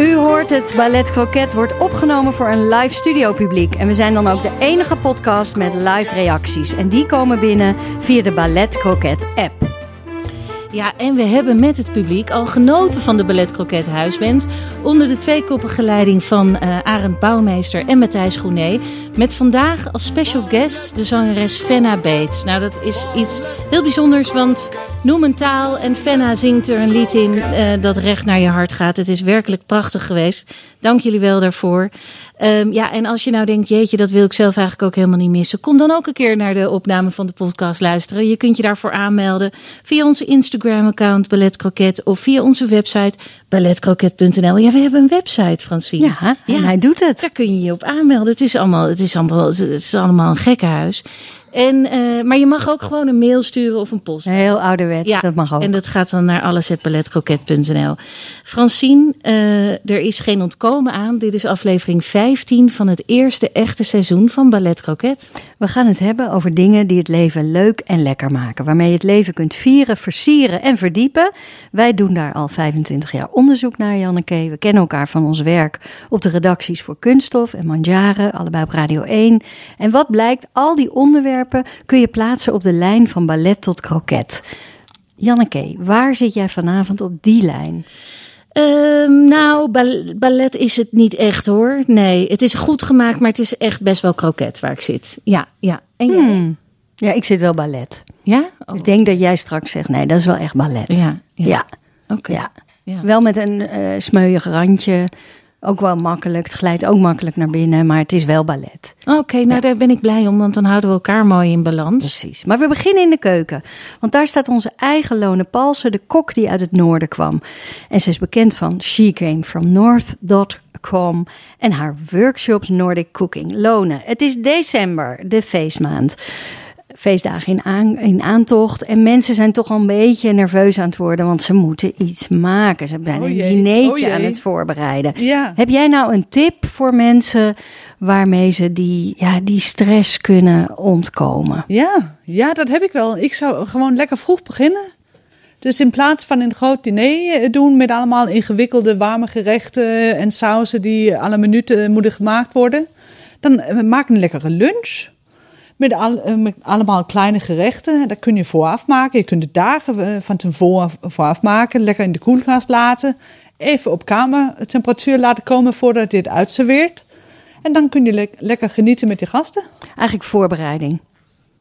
U hoort het, Ballet Croquet wordt opgenomen voor een live studio publiek. En we zijn dan ook de enige podcast met live reacties. En die komen binnen via de Ballet Croquet app. Ja, en we hebben met het publiek al genoten van de Ballet Croquet Huisband. Onder de tweekoppige leiding van eh Arend Bouwmeester en Matthijs Groené. Met vandaag als special guest de zangeres Fenna Bates. Nou, dat is iets heel bijzonders, want noem een taal en Fenna zingt er een lied in eh, dat recht naar je hart gaat. Het is werkelijk prachtig geweest. Dank jullie wel daarvoor. Ehm, ja, en als je nou denkt, jeetje, dat wil ik zelf eigenlijk ook helemaal niet missen. Kom dan ook een keer naar de opname van de podcast luisteren. Je kunt je daarvoor aanmelden via onze Instagram-account Ballet Croquet of via onze website balletcroquet.nl. Ja, we hebben een website, Francine. Ja, en hij doet het. Daar kun je je op aanmelden. Het is allemaal, het is allemaal, het is allemaal een gekkenhuis. En, eh, maar je mag ook gewoon een mail sturen of een post. Heel ouderwets, Ja, dat mag ook. en dat gaat dan naar allesetballetcroquet.nl. Francine, eh, er is geen ontkomen aan. Dit is aflevering 15 van het eerste echte seizoen van Ballet Croquet. We gaan het hebben over dingen die het leven leuk en lekker maken. Waarmee je het leven kunt vieren, versieren en verdiepen. Wij doen daar al 25 jaar onderzoek naar, Janneke. We kennen elkaar van ons werk op de redacties voor Kunststof en Manjaren, allebei op Radio 1. En wat blijkt, al die onderwerpen kun je plaatsen op de lijn van ballet tot kroket. Janneke, waar zit jij vanavond op die lijn? Ehm, nou, bal- ballet is het niet echt hoor. Nee, het is goed gemaakt, maar het is echt best wel kroket waar ik zit. Ja, ja. En jij? Hmm. Ja, ik zit wel ballet. Ja? Oh. Ik denk dat jij straks zegt, nee, dat is wel echt ballet. Ja, ja. ja. Oké. Ja. Ja. Wel met een eh smeuig randje. Ook wel makkelijk. Het glijdt ook makkelijk naar binnen, maar het is wel ballet. Oké, nou daar ben ik blij om, want dan houden we elkaar mooi in balans. Precies. Maar we beginnen in de keuken. Want daar staat onze eigen Lone Palsen, de kok die uit het noorden kwam. En ze is bekend van She Came From North.com en haar workshops Nordic Cooking. Lone, het is december, de feestmaand. Feestdagen in, aan, in aantocht. En mensen zijn toch al een beetje nerveus aan het worden, want ze moeten iets maken. Ze zijn Oh een dinertje oh aan het voorbereiden. Ja. Heb jij nou een tip voor mensen waarmee ze die, ja, die stress kunnen ontkomen? Ja, ja, dat heb ik wel. Ik zou gewoon lekker vroeg beginnen. Dus in plaats van een groot diner eh, doen met allemaal ingewikkelde warme gerechten en sauzen die alle minuten moeten gemaakt worden, dan eh, maak een lekkere lunch. Met, al, eh, met allemaal kleine gerechten. Dat kun je vooraf maken. Je kunt de dagen eh, van tevoren vooraf maken. Lekker in de koelkast laten. Even op kamertemperatuur laten komen voordat je het uitserveert. En dan kun je le- lekker genieten met je gasten. Eigenlijk voorbereiding.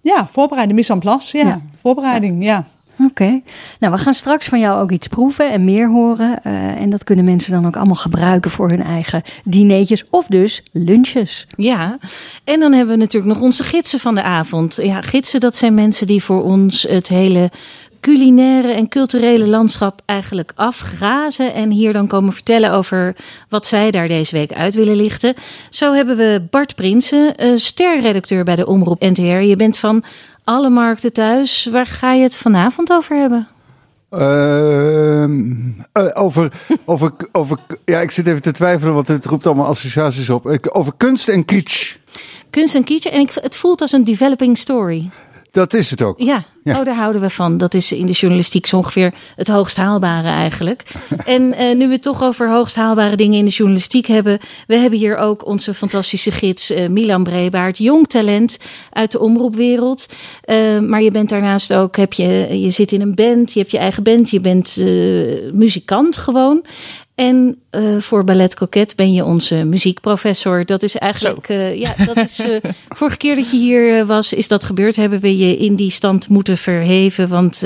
Ja, voorbereiden, mise en place. Ja, Ja. voorbereiding, ja. Oké. Nou, we gaan straks van jou ook iets proeven en meer horen. Eh, en dat kunnen mensen dan ook allemaal gebruiken voor hun eigen dineetjes of dus lunches. Ja, en dan hebben we natuurlijk nog onze gidsen van de avond. Ja, gidsen, dat zijn mensen die voor ons het hele culinaire en culturele landschap eigenlijk afgrazen. En hier dan komen vertellen over wat zij daar deze week uit willen lichten. Zo hebben we Bart Prinsen, eh, sterredacteur bij de Omroep NTR. Je bent van alle markten thuis. Waar ga je het vanavond over hebben? Ehm, eh, over, over, over, ja, ik zit even te twijfelen, want het roept allemaal associaties op. Ik- Over kunst en kitsch. Kunst en kitchen. En ik, het voelt als een developing story. Dat is het ook. Ja, Ja. Oh, daar houden we van. Dat is in de journalistiek zo ongeveer het hoogst haalbare eigenlijk. en eh, nu we het toch over hoogst haalbare dingen in de journalistiek hebben. We hebben hier ook onze fantastische gids eh, Milan Brebaert. Jong talent uit de omroepwereld. Eh, maar je bent daarnaast ook, heb je, je zit in een band. Je hebt je eigen band. Je bent muzikant gewoon. En eh, voor Ballet Coquette ben je onze muziekprofessor. Dat is eigenlijk, eh, ja, dat is. eh, vorige keer dat je hier was, is dat gebeurd. Hebben we je in die stand moeten verheven. Want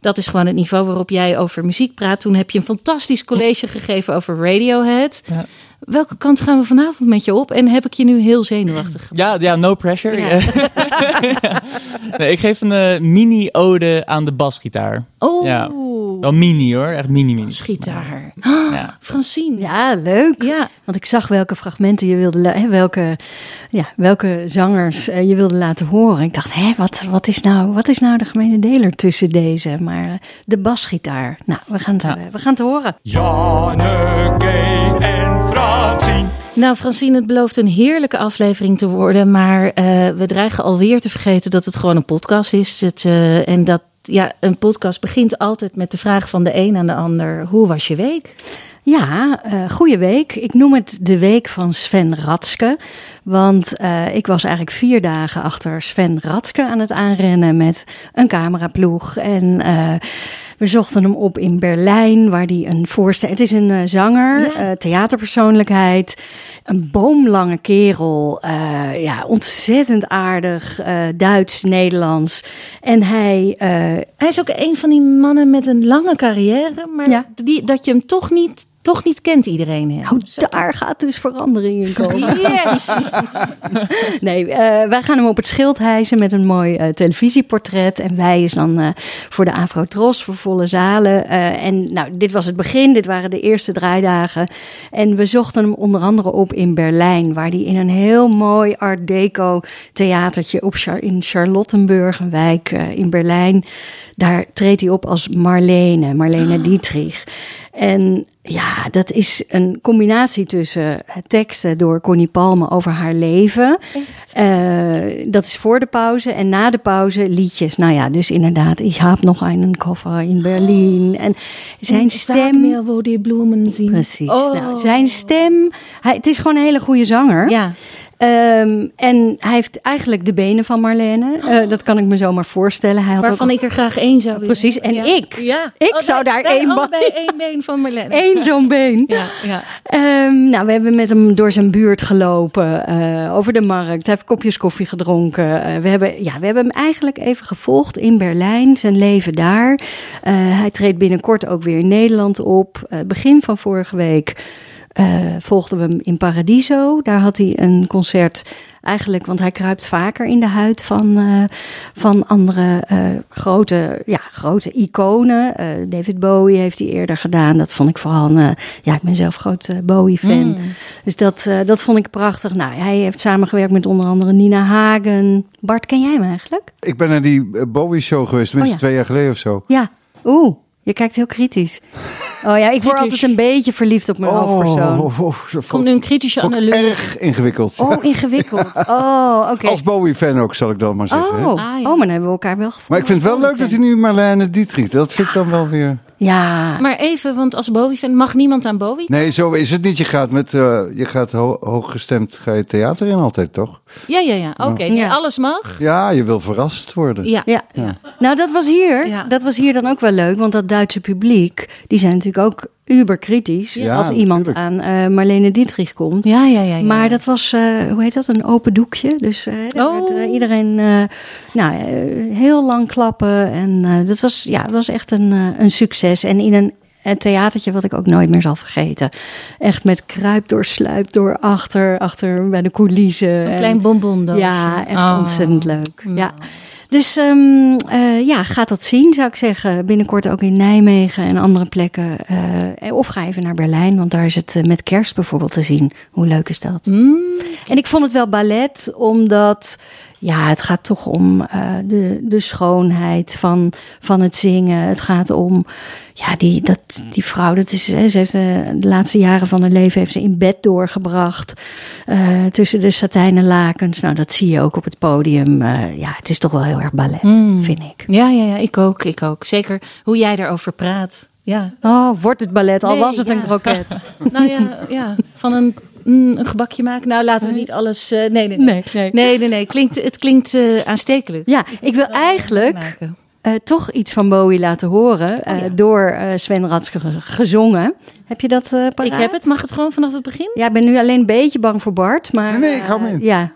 dat is gewoon het niveau waarop jij over muziek praat. Toen heb je een fantastisch college gegeven over Radiohead. Ja. Welke kant gaan we vanavond met je op? En heb ik je nu heel zenuwachtig gemaakt? Ja, ja, no pressure. Ja. nee, ik geef een mini-ode aan de basgitaar. Oh, Ja. Wel mini hoor, echt mini-mini. gitaar. Ja. Francine. Ja, leuk. Ja. Want ik zag welke fragmenten je wilde, hè, welke, ja, welke zangers eh, je wilde laten horen. Ik dacht, hè, wat, wat, is nou, wat is nou de gemene deler tussen deze? Maar eh, de basgitaar. Nou, we gaan het, Ja. eh, we gaan het horen. Janneke en Francine. Nou, Francine, het belooft een heerlijke aflevering te worden. Maar eh, we dreigen alweer te vergeten dat het gewoon een podcast is. Het, eh, en dat ja, een podcast begint altijd met de vraag van de een aan de ander: hoe was je week? Ja, eh goede week. Ik noem het de week van Sven Ratske. Want eh, ik was eigenlijk vier dagen achter Sven Ratske aan het aanrennen met een cameraploeg. En eh, we zochten hem op in Berlijn, waar hij een voorstelling... Het is een eh, zanger, Ja. eh, theaterpersoonlijkheid, een boomlange kerel. eh, ja, ontzettend aardig, Duits, Nederlands. En hij... Hij is ook een van die mannen met een lange carrière, maar Ja. die, dat je hem toch niet, toch niet kent, iedereen. hem. nou, daar gaat dus verandering in komen. Yes! Nee, eh, wij gaan hem op het schild hijsen met een mooi eh, televisieportret. En wij is dan eh, voor de Afro-Tros, voor volle zalen. En nou, dit was het begin, dit waren de eerste draaidagen. En we zochten hem onder andere op in Berlijn, waar hij in een heel mooi art deco theatertje op Char in Charlottenburg, een wijk in Berlijn. Daar treedt hij op als Marlene, Marlene Dietrich. En ja, dat is een combinatie tussen eh, teksten door Connie Palme over haar leven. Eh, dat is voor de pauze. En na de pauze liedjes. Nou ja, dus inderdaad, ik heb nog een koffer in Berlijn. En zijn stem... meer die bloemen zien. Precies. Oh. Nou, zijn stem... Hij, het is gewoon een hele goede zanger. Ja. Ehm, en hij heeft eigenlijk de benen van Marlene. Eh, dat kan ik me zomaar voorstellen. Hij had Waarvan ook ik er graag één zou willen. Precies, en Ja. ik. Ja. Ik Oh, zou daar één allebei één been van Marlene. één zo'n been. Ja, ja. Ehm, nou, we hebben met hem door zijn buurt gelopen, eh, over de markt. Hij heeft kopjes koffie gedronken. Eh, we, hebben, ja, we hebben hem eigenlijk even gevolgd in Berlijn, zijn leven daar. Hij treedt binnenkort ook weer in Nederland op. Begin van vorige week volgden we hem in Paradiso. Daar had hij een concert. Eigenlijk, want hij kruipt vaker in de huid van, eh, van andere eh, grote, ja, grote iconen. Eh, David Bowie heeft hij eerder gedaan. Dat vond ik vooral een, eh, ja, ik ben zelf groot eh, Bowie-fan. Dus dat, eh, dat vond ik prachtig. Nou, hij heeft samengewerkt met onder andere Nina Hagen. Bart, ken jij hem eigenlijk? Ik ben naar die eh, Bowie-show geweest, tenminste Oh ja. twee jaar geleden of zo. Ja. Oeh, je kijkt heel kritisch. Oh ja, ik word altijd een beetje verliefd op mijn hoofdpersoon. oh, oh, dat Komt nu een kritische analyse. erg ingewikkeld. Oh, ingewikkeld. Oh, oké. Als Bowie-fan ook, zal ik dan maar zeggen. hè. Oh, Ah, ja. oh, maar dan hebben we elkaar wel gevonden. Maar ik vind het wel leuk dat hij nu Marlene Dietrich, dat vind ik dan wel weer... Ja, Maar even, want als Bowie-fan mag niemand aan Bowie. Nee, zo is het niet. Je gaat met, eh, je gaat ho hooggestemd, ga je theater in altijd, toch? Ja, ja, ja. Oké, Ja. alles mag. Ja, je wil verrast worden. Ja. ja. Nou, dat was hier. Ja. Dat was hier dan ook wel leuk, want dat Duitse publiek, die zijn natuurlijk ook uber kritisch Ja, als iemand natuurlijk. aan eh, Marlene Dietrich komt. Ja, ja, ja. ja. Maar dat was, eh, hoe heet dat, een open doekje. Dus eh, Oh. werd, iedereen eh, nou, heel lang klappen. En eh, dat was, ja, het was echt een, een succes. En in een, een theatertje wat ik ook nooit meer zal vergeten. Echt met kruip door, sluip door, achter, achter bij de coulissen. Zo'n En- klein bonbondoosje. Ja, echt Oh. ontzettend leuk. Ja. Dus ehm, eh, ja, gaat dat zien, zou ik zeggen. Binnenkort ook in Nijmegen en andere plekken. Eh, of ga even naar Berlijn, want daar is het eh, met kerst bijvoorbeeld te zien. Hoe leuk is dat? Mm. En ik vond het wel ballet, omdat ja, het gaat toch om eh, de, de schoonheid van, van het zingen. Het gaat om, ja, die, dat, die vrouw, dat is, hè, ze heeft eh, de laatste jaren van haar leven heeft ze in bed doorgebracht. eh, tussen de satijnen lakens. Nou, dat zie je ook op het podium. Ja, het is toch wel heel erg ballet, Mm. vind ik. Ja, ja, ja, ik ook, ik ook. Zeker hoe jij daarover praat. Ja. Oh, wordt het ballet, al Nee, was het ja. een kroket. Nou ja, ja. van een, mm, een gebakje maken. Nou, laten we niet alles... eh, nee, nee, nee. Nee, nee. Nee, nee, nee. Klinkt, het klinkt eh, aanstekelijk. Ja, ik wil eigenlijk eh, toch iets van Bowie laten horen. eh, Oh ja. Door eh, Sven Ratske ge- gezongen. Heb je dat eh paraat? Ik heb het. Mag het gewoon vanaf het begin? Ja, ik ben nu alleen een beetje bang voor Bart. Maar, Nee, nee, ik hou me in. Ja,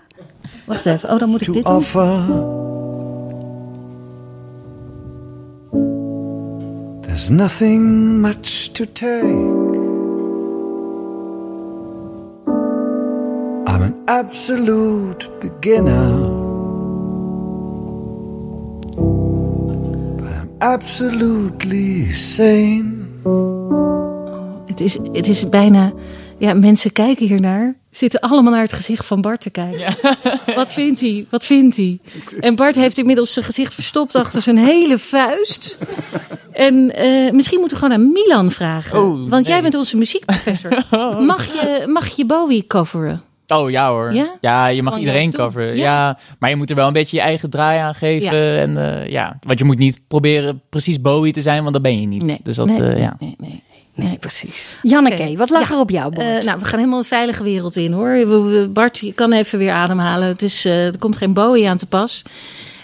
Wacht even. Oh, dan moet ik to dit doen. There's nothing much to take. Absolute beginner. But I'm absolutely sane. Het is, het is bijna... Ja, mensen kijken hiernaar. Zitten allemaal naar het gezicht van Bart te kijken. Wat vindt hij? Wat vindt hij? En Bart heeft inmiddels zijn gezicht verstopt achter zijn hele vuist. En eh, misschien moeten we gewoon aan Milan vragen. Oh, Want jij bent onze muziekprofessor. Mag je, mag je Bowie coveren? Oh ja hoor. Ja? je mag Gewoon iedereen coveren. Ja. Ja. maar je moet er wel een beetje je eigen draai aan geven. Ja. En, eh, ja. Want je moet niet proberen precies Bowie te zijn, want dat ben je niet. Nee. Dus dat, nee, eh, nee, ja. nee, nee, nee, precies. Janneke, wat lag Ja. er op jou, Bart? Eh, nou, we gaan helemaal een veilige wereld in hoor. Bart, je kan even weer ademhalen. Het is, eh, er komt geen Bowie aan te pas.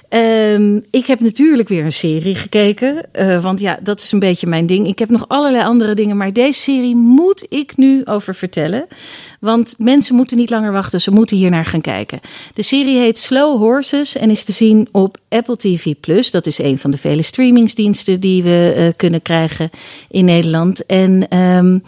Ehm, ik heb natuurlijk weer een serie gekeken. eh, want ja, dat is een beetje mijn ding. Ik heb nog allerlei andere dingen. Maar deze serie moet ik nu over vertellen. Want mensen moeten niet langer wachten. Ze moeten hier naar gaan kijken. De serie heet Slow Horses en is te zien op Apple TV+. Dat is een van de vele streamingsdiensten die we eh, kunnen krijgen in Nederland. En... ehm,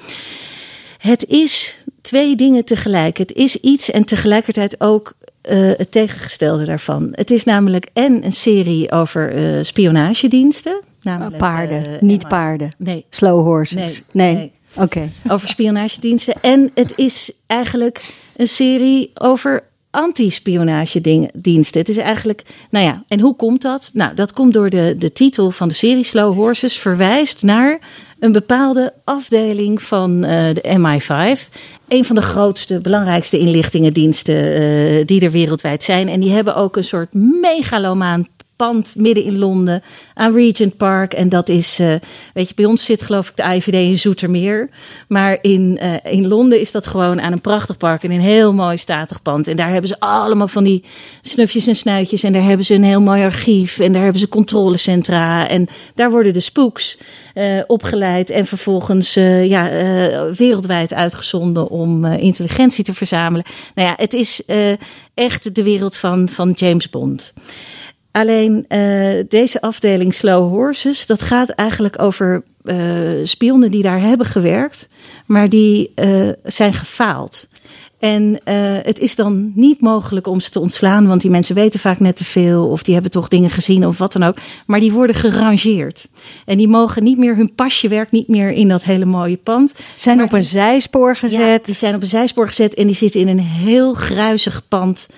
het is twee dingen tegelijk. Het is iets en tegelijkertijd ook eh, het tegengestelde daarvan. Het is namelijk en een serie over eh, spionagediensten. Namelijk, paarden, eh, niet paarden. Nee, Slow horses. Nee, Nee. nee. Oké. over spionagediensten. En het is eigenlijk een serie over anti-spionagediensten. Het is eigenlijk, nou ja, en hoe komt dat? Nou, dat komt door de, de titel van de serie Slow Horses verwijst naar een bepaalde afdeling van eh, de MI5. Een van de grootste, belangrijkste inlichtingendiensten eh, die er wereldwijd zijn. En die hebben ook een soort megalomaan pand midden in Londen aan Regent Park. En dat is, eh, weet je, bij ons zit geloof ik de IVD in Zoetermeer. Maar in, eh, in Londen is dat gewoon aan een prachtig park en een heel mooi statig pand. En daar hebben ze allemaal van die snufjes en snuitjes. En daar hebben ze een heel mooi archief. En daar hebben ze controlecentra. En daar worden de spooks eh, opgeleid. En vervolgens ja, wereldwijd uitgezonden om intelligentie te verzamelen. Nou ja, het is echt de wereld van, van James Bond. Alleen eh, deze afdeling Slow Horses, dat gaat eigenlijk over eh, spionnen die daar hebben gewerkt, maar die eh, zijn gefaald. En het is dan niet mogelijk om ze te ontslaan, want die mensen weten vaak net te veel of die hebben toch dingen gezien of wat dan ook. Maar die worden gerangeerd. En die mogen niet meer, hun pasje werkt niet meer in dat hele mooie pand. Zijn Maar- op een zijspoor Ja, gezet. die zijn op een zijspoor gezet en die zitten in een heel gruizig pand.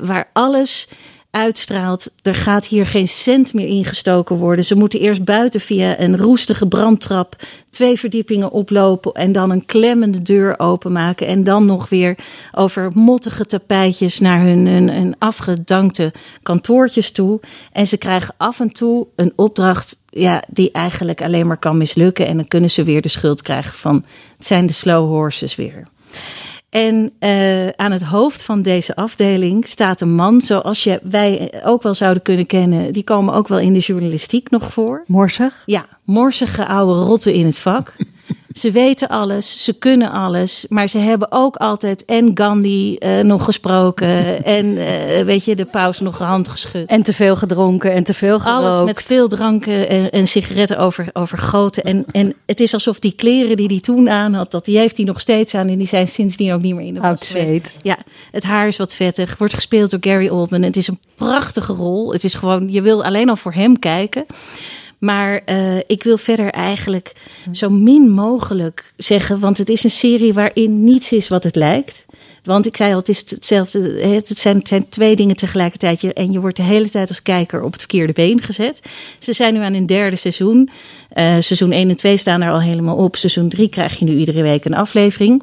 waar alles uitstraalt. Er gaat hier geen cent meer ingestoken worden. Ze moeten eerst buiten via een roestige brandtrap twee verdiepingen oplopen en dan een klemmende deur openmaken. En dan nog weer over mottige tapijtjes naar hun, hun, afgedankte kantoortjes toe. En ze krijgen af en toe een opdracht ja, die eigenlijk alleen maar kan mislukken. En dan kunnen ze weer de schuld krijgen van het zijn de slow horses weer. En eh, aan het hoofd van deze afdeling staat een man zoals je, wij ook wel zouden kunnen kennen. Die komen ook wel in de journalistiek nog voor. Morsig. Ja, morsige oude rotten in het vak. Ze weten alles, ze kunnen alles, maar ze hebben ook altijd en Gandhi eh, nog gesproken en eh, weet je, de paus nog hand geschud. En te veel gedronken en te veel gerookt. Alles met veel dranken en, en sigaretten over, overgoten. En, en het is alsof die kleren die hij toen aan had, dat die heeft hij nog steeds aan. En die zijn sindsdien ook niet meer in de was zweet. Ja, het haar is wat vettig. Wordt gespeeld door Gary Oldman. Het is een prachtige rol. Het is gewoon, je wil alleen al voor hem kijken. Maar eh, ik wil verder eigenlijk zo min mogelijk zeggen. Want het is een serie waarin niets is wat het lijkt. Want ik zei al, het is hetzelfde. Het zijn, twee dingen tegelijkertijd. En je wordt de hele tijd als kijker op het verkeerde been gezet. Ze zijn nu aan hun derde seizoen. Eh, seizoen 1 en 2 staan er al helemaal op. Seizoen 3 krijg je nu iedere week een aflevering.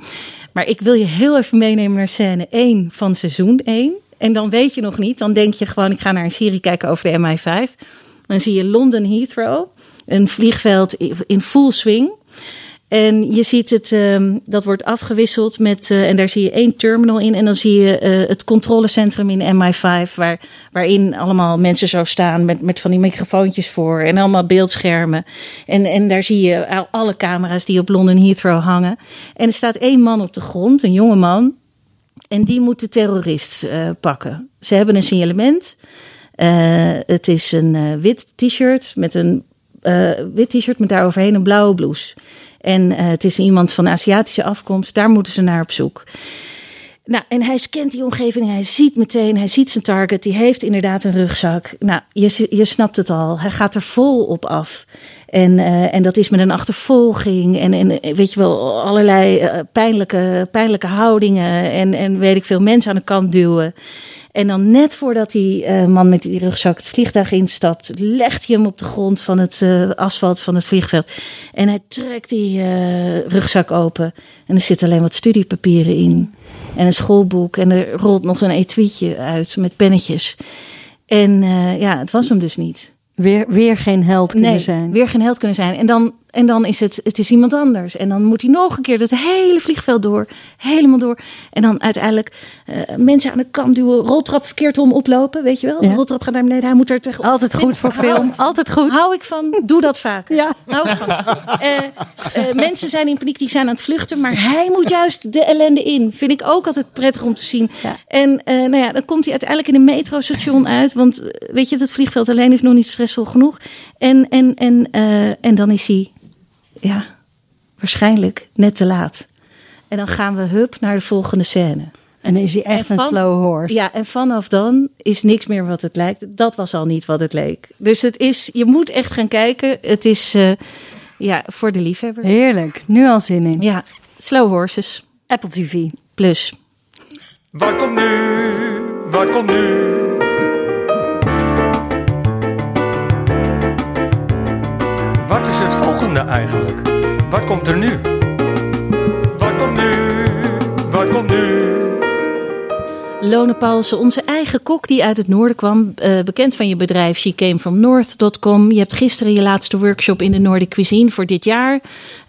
Maar ik wil je heel even meenemen naar scène 1 van seizoen 1. En dan weet je nog niet. Dan denk je gewoon, ik ga naar een serie kijken over de MI5. Dan zie je London Heathrow. Een vliegveld in full swing. En je ziet het, ehm, dat wordt afgewisseld met, eh, en daar zie je één terminal in. En dan zie je eh, het controlecentrum in MI5, waar, waarin allemaal mensen zo staan met, met van die microfoontjes voor en allemaal beeldschermen. En, en daar zie je al- alle camera's die op London Heathrow hangen. En er staat één man op de grond, een jonge man. En die moet de terrorist eh, pakken. Ze hebben een signalement. Eh, het is een eh, wit t-shirt met een eh, wit t-shirt met daaroverheen een blauwe blouse. En het is iemand van Aziatische afkomst. Daar moeten ze naar op zoek. Nou, en hij scant die omgeving. Hij ziet meteen, hij ziet zijn target. Die heeft inderdaad een rugzak. Nou, je, je snapt het al. Hij gaat er vol op af. En, en dat is met een achtervolging. En, en weet je wel, allerlei pijnlijke, pijnlijke houdingen. En, en weet ik veel, mensen aan de kant duwen. En dan net voordat die eh, man met die rugzak het vliegtuig instapt, legt hij hem op de grond van het eh, asfalt van het vliegveld. En hij trekt die eh, rugzak open. En er zitten alleen wat studiepapieren in. En een schoolboek. En er rolt nog een etuietje uit met pennetjes. En ja, het was hem dus niet. Weer, weer geen held kunnen Nee, zijn. weer geen held kunnen zijn. En dan, en dan is het, het is iemand anders. En dan moet hij nog een keer dat hele vliegveld door. Helemaal door. En dan uiteindelijk eh, mensen aan de kant duwen. Roltrap verkeerd om oplopen, weet je wel. Ja. Roltrap gaat naar beneden. Hij moet er tegen Altijd goed voor film. Altijd goed. Hou ik van. Doe dat vaker. Ja. Hou ik van. Eh, eh, mensen zijn in paniek, die zijn aan het vluchten. Maar hij moet juist de ellende in. Vind ik ook altijd prettig om te zien. Ja. En nou ja, dan komt hij uiteindelijk in een metrostation uit. Want weet je, dat vliegveld alleen is nog niet stressvol genoeg. En, en, en, en dan is hij, ja, waarschijnlijk net te laat. En dan gaan we hup naar de volgende scène. En dan is hij echt En een slow horse. Ja, en vanaf dan is niks meer wat het lijkt. Dat was al niet wat het leek. Dus het is, je moet echt gaan kijken. Het is, eh, ja, voor de liefhebber. Heerlijk. Nu al zin in. Ja, Slow Horses Apple TV. plus. Wat komt nu? Wat komt nu? Volgende eigenlijk? Wat komt er nu? Wat komt nu? Wat komt nu? Lone Paulsen, onze eigen kok die uit het noorden kwam. eh, bekend van je bedrijf She Came From North.com. Je hebt gisteren je laatste workshop in de Nordic Cuisine voor dit jaar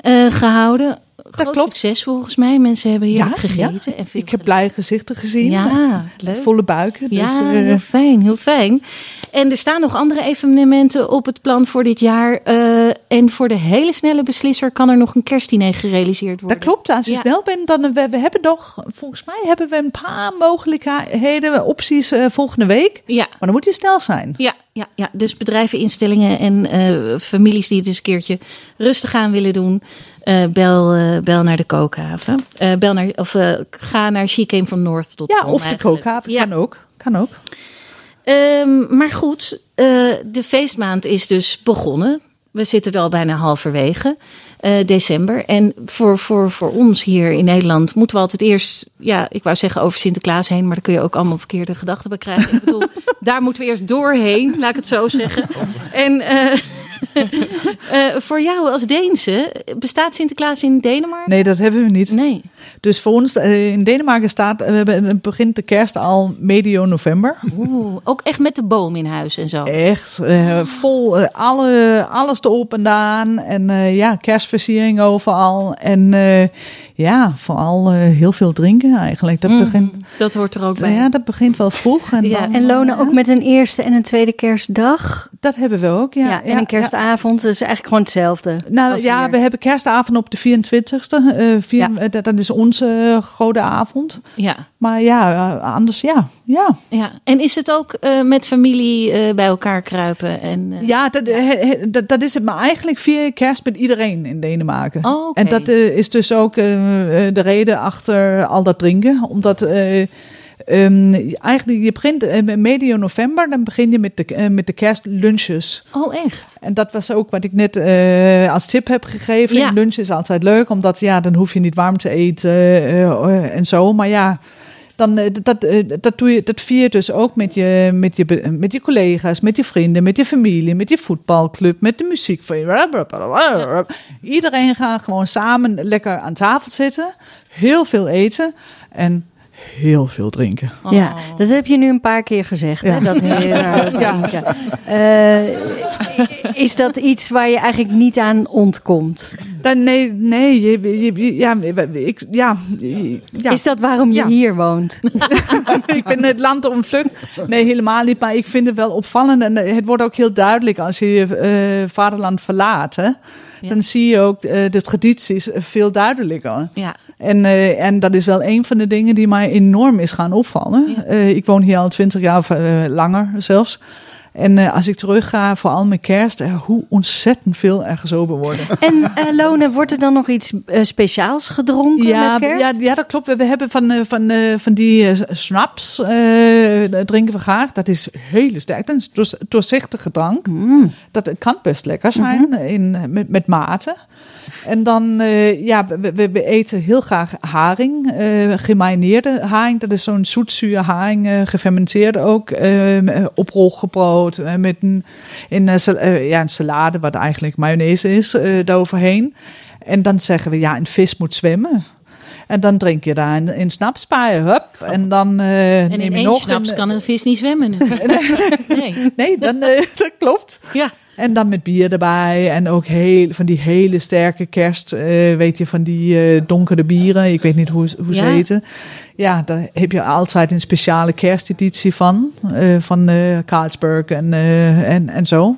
eh, gehouden. Groot klopt. succes volgens mij. Mensen hebben hier Ja, gegeten. En veel Ik heb blij gezichten gezien. Ja, leuk. Volle buiken. Dus, Ja, eh, heel fijn, heel fijn. En er staan nog andere evenementen op het plan voor dit jaar. eh, en voor de hele snelle beslisser kan er nog een kerstdiner gerealiseerd worden. Dat klopt. Als je Ja. snel bent, dan we, we hebben nog, volgens mij hebben we een paar mogelijkheden, opties eh, volgende week. Ja, Maar dan moet je snel zijn. ja, ja, ja. Dus bedrijven, instellingen en eh, families die het eens een keertje rustig aan willen doen. bel, bel naar de kookhaven. Bel naar, of ga naar shecamefromnorth.com Ja, of de eigenlijk. kookhaven Ja. kan ook. Kan ook. Ehm, maar goed, eh, de feestmaand is dus begonnen. We zitten er al bijna halverwege eh, december. En voor, voor, voor ons hier in Nederland moeten we altijd eerst, ja, ik wou zeggen over Sinterklaas heen, maar daar kun je ook allemaal verkeerde gedachten bij krijgen. Ik bedoel, daar moeten we eerst doorheen, laat ik het zo zeggen. En eh, eh, voor jou als Deense, bestaat Sinterklaas in Denemarken? Nee, dat hebben we niet. Nee. Dus voor ons eh, in Denemarken staat, we hebben, begint de kerst al medio november. Oeh, ook echt met de boom in huis en zo. Echt eh, vol, eh, alle, alles erop en aan. En eh, ja, kerstversiering overal. En eh, ja, vooral eh, heel veel drinken eigenlijk. Dat, Mhm, begint, dat hoort er ook bij. ja, dat begint wel vroeg. En, Ja, dan, En Lona eh, ook met een eerste en een tweede kerstdag. Dat hebben we ook, ja. Ja, en een kerstavond. Dus eigenlijk gewoon hetzelfde. Nou ja, hier. we hebben kerstavond op de 24ste. eh, vier, Ja. dat, dat is onze grote avond. Ja. Maar ja, eh, anders ja. Ja, Ja, en is het ook eh, met familie eh, bij elkaar kruipen? En, ja dat, dat, dat is het. Maar eigenlijk vier je kerst met iedereen in Denemarken. Oh. En dat is dus ook de reden achter al dat drinken. Omdat eh, ehm, eigenlijk je begint medio november, dan begin je met de, met de kerstlunches. Oh, echt? En dat was ook wat ik net als tip heb gegeven. Ja. Lunch is altijd leuk, omdat ja, dan hoef je niet warm te eten en zo. Maar ja, dan, eh, dat, eh, dat, doe je, dat vier je dus ook met je, met, je, be- met je collega's, met je vrienden, met je familie, met je voetbalclub, met de muziek. je. Iedereen gaat gewoon samen lekker aan tafel zitten, heel veel eten en heel veel drinken. Ja, dat heb je nu een paar keer gezegd. Hè? Ja. Dat heel drinken. Eh, is dat iets waar je eigenlijk niet aan ontkomt? Dan, nee, nee, je, je- je- ja, ik, ja, ja. Is dat waarom je Ja. hier woont? ik ben het land ontvlucht. Nee, helemaal niet. Maar ik vind het wel opvallend. En eh, het wordt ook heel duidelijk als je je eh, vaderland verlaat. Hè? Dan zie je ook eh, de tradities veel duidelijker. Ja. En, eh, en dat is wel een van de dingen die mij enorm is gaan opvallen. Eh, ik woon hier al twintig jaar, of, eh, langer zelfs. En eh, als ik terug ga, vooral met kerst, eh, hoe ontzettend veel er gezopen worden. En eh, Lone, wordt er dan nog iets speciaals gedronken Ja, met kerst? ja, ja, dat klopt. We hebben van, van, van die snaps, drinken we graag. Dat is hele sterk. Dat is doors- doorzichtige drank. Mm. Dat kan best lekker zijn Mhm. in, met, met mate. En dan, ja, we, we, we eten heel graag haring, gemarineerde haring. Dat is zo'n zoetzuur haring, gefermenteerd ook, eh, met een, in, eh, eh, ja, een salade, wat eigenlijk mayonaise is, eh daaroverheen. En dan zeggen we, ja, een vis moet zwemmen. En dan drink je daar een, een hup. En dan eh En neem in je één nog snaps een, kan een vis niet zwemmen. nee. Nee, dan, dat klopt. Ja. En dan met bier erbij. En ook heel, van die hele sterke kerst. eh, weet je, van die eh, donkere bieren. Ik weet niet hoe, hoe ze Ja. heten. Ja, daar heb je altijd een speciale kersteditie van. eh, van Carlsberg en, en, en zo.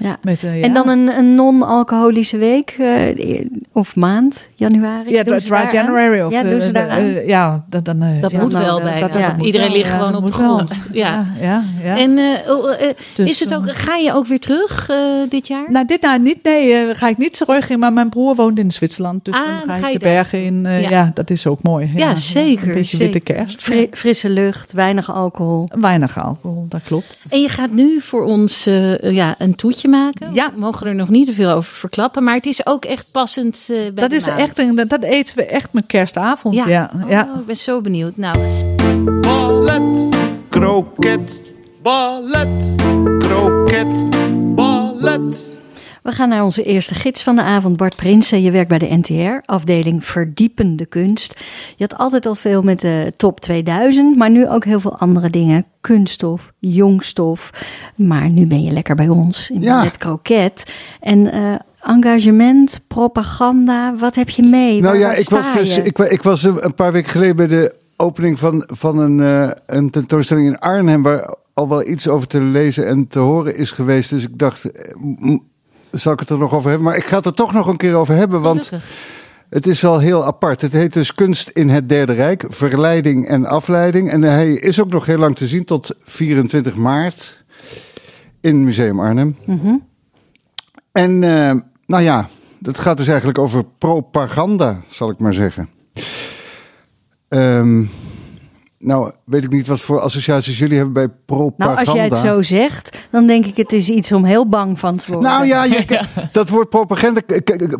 Ja. Met, eh, ja. En dan een, een non-alcoholische week eh, of maand, januari? Ja, Doen dry? January. Of, ja, doen ze eh, daaraan? ja, dat, dan, eh, Dat ja, moet wel dat moet Iedereen ligt ja, gewoon op de grond. Ja. Ja, ja, ja. En eh, oh, Dus, is het ook, ga je ook weer terug eh, dit jaar? Nou, dit nou niet. Nee, ga ik niet terug in. Maar mijn broer woont in Zwitserland. Dus Ah, dan ga ga ik de bergen in. Ja. ja. dat is ook mooi. Ja, zeker, Een beetje zeker. witte kerst. Fri- frisse lucht, weinig alcohol. Weinig alcohol, dat klopt. En je gaat nu voor ons ja, een toetje maken. Ja. We mogen er nog niet te veel over verklappen. Maar het is ook echt passend eh, bij Dat de is maand. echt een, dat, dat eten we echt met kerstavond. Ja, Ja, ja. Oh, ik ben zo benieuwd. Nou, Ballet, kroket, ballet, kroket, ballet. We gaan naar onze eerste gids van de avond, Bart Prinsen. Je werkt bij de NTR, afdeling Verdiepende Kunst. Je had altijd al veel met de top 2000, maar nu ook heel veel andere dingen. Kunststof, jongstof. Maar nu ben je lekker bij ons in Ja. het kroket. En eh, engagement, propaganda, wat heb je mee? Nou Waar- ja, waar ik was, dus, ik, wa- ik was een een paar weken geleden bij de opening van, van een, eh, een tentoonstelling in Arnhem... waar al wel iets over te lezen en te horen is geweest. Dus ik dacht, eh, zal ik het er nog over hebben? Maar ik ga het er toch nog een keer over hebben, want... gelukkig. Het is wel heel apart. Het heet dus Kunst in het Derde Rijk, verleiding en afleiding. En hij is ook nog heel lang te zien, tot 24 maart in Museum Arnhem. Mhm. En eh, nou ja, het gaat dus eigenlijk over propaganda, zal ik maar zeggen. Ehm, nou, weet ik niet wat voor associaties jullie hebben bij propaganda. Nou, als jij het zo zegt, dan denk ik het is iets om heel bang van te worden. Nou ja, je, dat woord propaganda,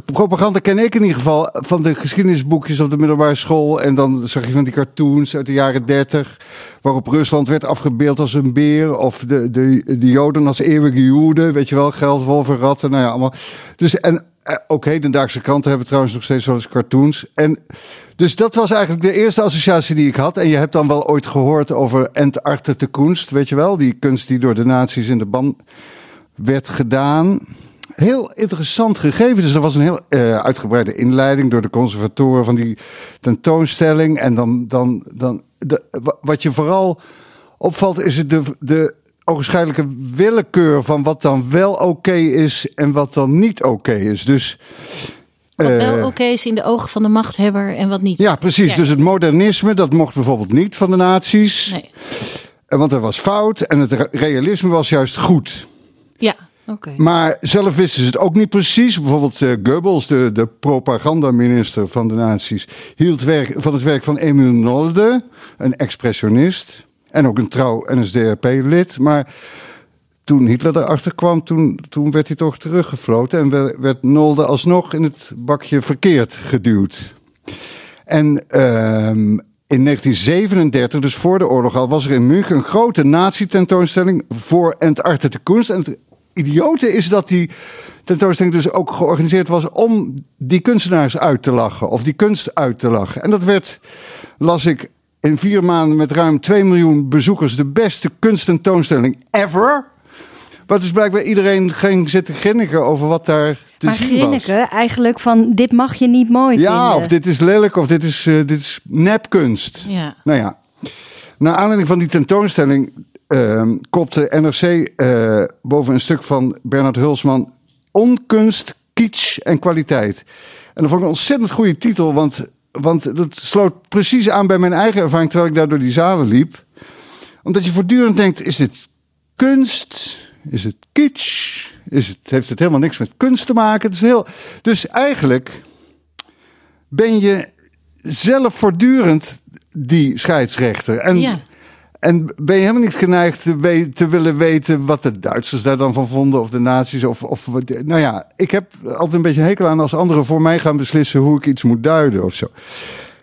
propaganda ken ik in ieder geval van de geschiedenisboekjes op de middelbare school. En dan zag je van die cartoons uit de jaren dertig, waarop Rusland werd afgebeeld als een beer. Of de, de, de Joden als eeuwige Joden, weet je wel, geld, wolven, ratten, nou ja, allemaal. Dus, en ook hedendaagse kranten hebben trouwens nog steeds wel eens cartoons. En dus dat was eigenlijk de eerste associatie die ik had. En je hebt dan wel ooit gehoord over Entartete kunst, weet je wel? Die kunst die door de nazi's in de ban werd gedaan. Heel interessant gegeven. Dus er was een heel eh, uitgebreide inleiding door de conservatoren van die tentoonstelling. En dan, dan, dan de, wa- wat je vooral opvalt, is het de, de ogenschijnlijke willekeur van wat dan wel oké is en wat dan niet oké is. Dus. Wat wel eh, oké is in de ogen van de machthebber en wat niet. ja, precies. Ja. Dus het modernisme, dat mocht bijvoorbeeld niet van de nazi's. Nee. Eh, Want dat was fout. En het re- realisme was juist goed. Ja, oké. Maar zelf wisten ze het ook niet precies. Bijvoorbeeld eh, Goebbels, de, de propagandaminister van de nazi's, hield werk, van het werk van Emil Nolde, een expressionist. En ook een trouw NSDAP-lid. Maar toen Hitler erachter kwam, toen, toen werd hij toch teruggefloten. En we- werd Nolde alsnog in het bakje verkeerd geduwd. En ehm, in 1937, dus voor de oorlog al, was er in München een grote nazi-tentoonstelling voor Entartete Kunst. En het idiote is dat die tentoonstelling dus ook georganiseerd was om die kunstenaars uit te lachen. Of die kunst uit te lachen. En dat werd, las ik, in vier maanden met ruim 2 miljoen bezoekers de beste kunsttentoonstelling ever. Wat dus blijkbaar iedereen ging zitten grinniken over wat daar te maar zien grinniken eigenlijk van dit mag je niet mooi was. Ja, vinden. of dit is lelijk, of dit is, eh, dit is nepkunst. Ja. Nou ja, naar aanleiding van die tentoonstelling ehm kopte NRC eh, boven een stuk van Bernard Hulsman onkunst, kitsch en kwaliteit. En dat vond ik een ontzettend goede titel, want, want dat sloot precies aan bij mijn eigen ervaring terwijl ik daar door die zalen liep. Omdat je voortdurend denkt, is dit kunst? Is het kitsch? Is het, heeft het helemaal niks met kunst te maken? Het is heel, dus eigenlijk ben je zelf voortdurend die scheidsrechter. En, Ja. En ben je helemaal niet geneigd te, willen weten wat de Duitsers daar dan van vonden, of de nazi's. Of, of nou ja, ik heb altijd een beetje hekel aan als anderen voor mij gaan beslissen hoe ik iets moet duiden of zo.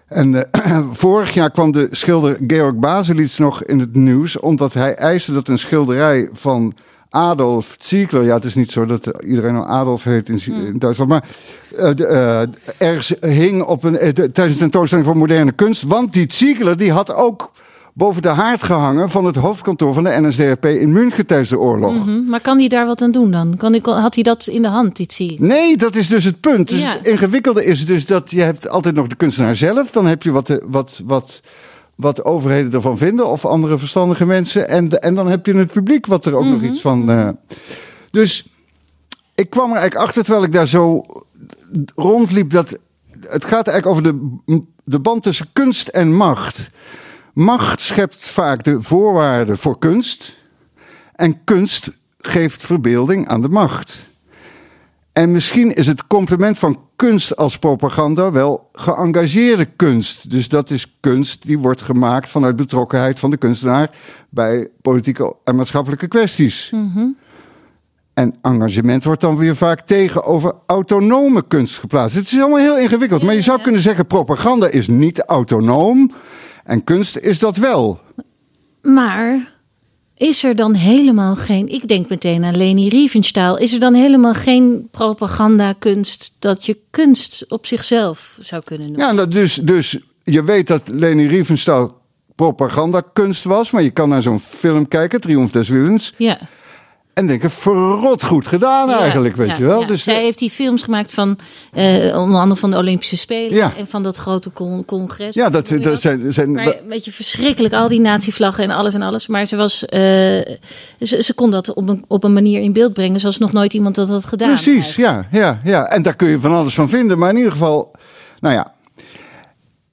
En eh, vorig jaar kwam de schilder Georg Baselitz nog in het nieuws, omdat hij eiste dat een schilderij van Adolf Ziegler, ja, het is niet zo dat iedereen nou Adolf heet in, in Duitsland, maar ergens hing op een, de- tijdens een tentoonstelling voor moderne kunst, want die Ziegler die had ook boven de haard gehangen van het hoofdkantoor van de NSDAP in München tijdens de oorlog. Mhm. Maar kan hij daar wat aan doen dan? Kan had hij dat in de hand, dit zie ik? Nee, dat is dus het punt. Dus Ja. Het ingewikkelde is dus dat je hebt altijd nog de kunstenaar zelf. Dan heb je wat, de, wat, wat, wat overheden ervan vinden of andere verstandige mensen. En, en dan heb je het publiek wat er ook nog iets van... eh, dus ik kwam er eigenlijk achter terwijl ik daar zo rondliep dat... Het gaat eigenlijk over de, de band tussen kunst en macht. Macht schept vaak de voorwaarden voor kunst. En kunst geeft verbeelding aan de macht. En misschien is het complement van kunst als propaganda wel geëngageerde kunst. Dus dat is kunst die wordt gemaakt vanuit betrokkenheid van de kunstenaar bij politieke en maatschappelijke kwesties. En engagement wordt dan weer vaak tegenover autonome kunst geplaatst. Het is allemaal heel ingewikkeld. maar je zou kunnen zeggen: propaganda is niet autonoom. En kunst is dat wel. Maar is er dan helemaal geen... Ik denk meteen aan Leni Riefenstahl. Is er dan helemaal geen propagandakunst dat je kunst op zichzelf zou kunnen noemen? Ja, nou, dus, dus je weet dat Leni Riefenstahl propagandakunst was. Maar je kan naar zo'n film kijken, Triomf des Willens. Ja. En denken, verrot goed gedaan Ja, eigenlijk, weet ja, je wel. ja. Dus, Zij heeft die films gemaakt van eh, onder andere van de Olympische Spelen en van dat grote con- congres. ja, dat, dat zijn... zijn Maar een beetje verschrikkelijk, al die natievlaggen en alles en alles. Maar ze, was, eh, ze, ze kon dat op een, op een manier in beeld brengen zoals nog nooit iemand dat had gedaan. Precies, ja, ja, ja. En daar kun je van alles van vinden. Maar in ieder geval, nou ja.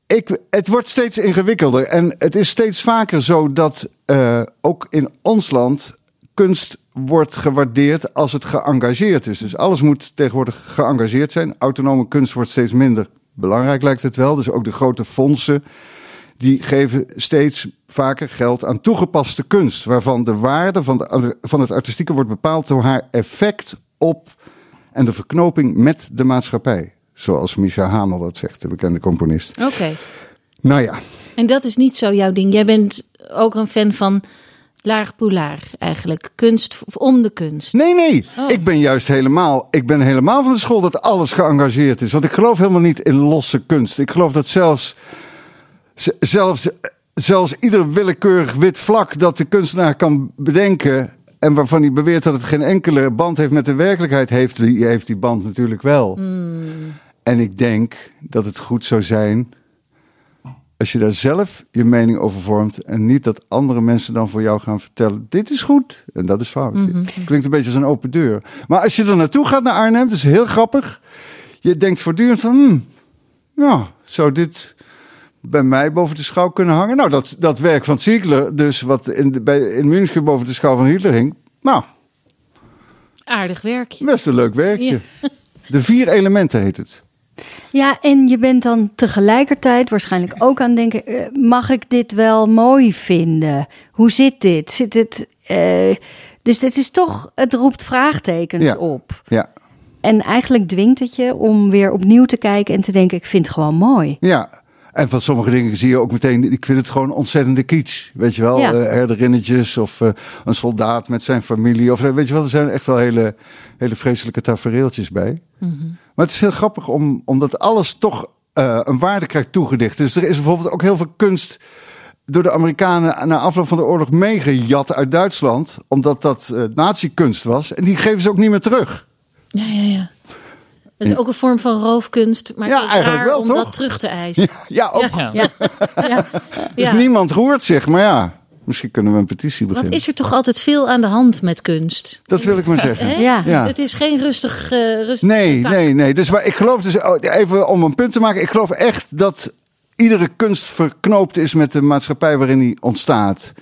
Ik, het wordt steeds ingewikkelder. En het is steeds vaker zo dat eh, ook in ons land kunst wordt gewaardeerd als het geëngageerd is. Dus alles moet tegenwoordig geëngageerd zijn. Autonome kunst wordt steeds minder belangrijk, lijkt het wel. Dus ook de grote fondsen die geven steeds vaker geld aan toegepaste kunst, waarvan de waarde van, de, van het artistieke wordt bepaald door haar effect op en de verknoping met de maatschappij. Zoals Misha Hamel dat zegt, de bekende componist. Oké. Nou ja, En dat is niet zo jouw ding. Jij bent ook een fan van laag poulaar eigenlijk. Kunst om de kunst. nee, nee. Oh. Ik ben juist helemaal, ik ben helemaal van de school dat alles geëngageerd is. Want ik geloof helemaal niet in losse kunst. Ik geloof dat zelfs, zelfs, zelfs ieder willekeurig wit vlak dat de kunstenaar kan bedenken. En waarvan hij beweert dat het geen enkele band heeft met de werkelijkheid, heeft die, heeft die band natuurlijk wel. En ik denk dat het goed zou zijn als je daar zelf je mening over vormt en niet dat andere mensen dan voor jou gaan vertellen: dit is goed en dat is fout. Klinkt een beetje als een open deur. Maar als je er naartoe gaat naar Arnhem, dat is heel grappig. Je denkt voortdurend van, hmm, ja, zou dit bij mij boven de schouw kunnen hangen? Nou, dat, dat werk van Ziegler, dus wat in, de, bij, in München boven de schouw van Hitler hing, nou, Aardig werkje. best een leuk werkje. De vier elementen heet het. Ja, en je bent dan tegelijkertijd waarschijnlijk ook aan het denken: eh, mag ik dit wel mooi vinden? Hoe zit dit? Zit het. eh, dus het is toch, het roept vraagtekens Ja. op. Ja, En eigenlijk dwingt het je om weer opnieuw te kijken en te denken: ik vind het gewoon mooi. ja. En van sommige dingen zie je ook meteen, ik vind het gewoon ontzettende kitsch. Weet je wel, Ja. Eh, herderinnetjes of een soldaat met zijn familie. Of, weet je wel, er zijn echt wel hele, hele vreselijke tafereeltjes bij. Maar het is heel grappig om, omdat alles toch eh, een waarde krijgt toegedicht. Dus er is bijvoorbeeld ook heel veel kunst door de Amerikanen na afloop van de oorlog meegejat uit Duitsland. Omdat dat uh, nazi-kunst was. En die geven ze ook niet meer terug. Ja, ja, ja. Dat is ook een vorm van roofkunst, maar Ja, eigenlijk wel, om toch? dat terug te eisen. Ja, ook. Ja, ja. Dus niemand roert zich. Maar ja, misschien kunnen we een petitie Wat beginnen. is er toch altijd veel aan de hand met kunst? Dat wil ik maar zeggen. Ja. Ja. Het is geen rustig, eh rustig Nee, tak. nee, nee. Dus maar ik geloof dus, oh, even om een punt te maken. Ik geloof echt dat iedere kunst verknoopt is met de maatschappij waarin die ontstaat.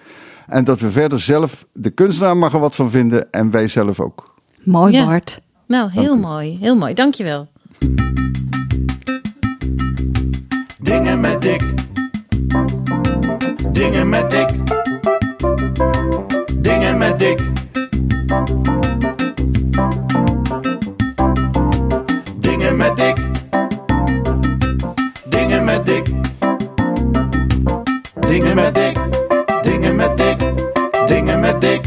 En dat we verder zelf, de kunstenaar mag er wat van vinden en wij zelf ook. Mooi, Ja. Bart. Nou, heel mooi, heel mooi. Dankjewel. Dingen met Dick. Dingen met Dick. Met Dick. Dingen met Dick. Dingen met Dick. Dingen met Dick. Dingen met Dick. Dingen met Dick.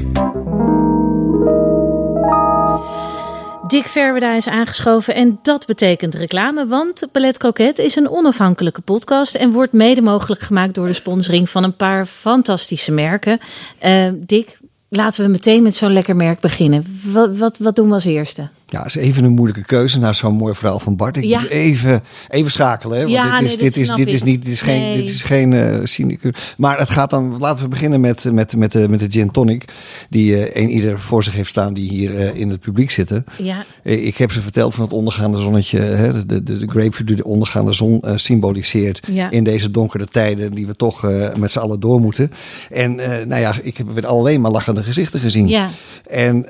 Dick Verweda is aangeschoven en dat betekent reclame, want Ballet Croquet is een onafhankelijke podcast en wordt mede mogelijk gemaakt door de sponsoring van een paar fantastische merken. Eh, Dick, laten we meteen met zo'n lekker merk beginnen. Wat, wat, wat doen we als eerste? Ja, is even een moeilijke keuze na zo'n mooi verhaal van Bart. Ik Ja. moet even, even schakelen. Hè? Want Ja, dit is, nee, dit is, dit is niet, dit is geen, Nee. dit is geen sinecure. Maar het gaat dan, laten we beginnen met, met, met, de, met de gin tonic. Die eh een ieder voor zich heeft staan die hier eh, in het publiek zitten. Ja, Ik heb ze verteld van het ondergaande zonnetje. Hè, de, de, de grapefruit die de ondergaande zon symboliseert. Ja. In deze donkere tijden die we toch met z'n allen door moeten. En nou ja, ik heb weer alleen maar lachende gezichten gezien. ja. En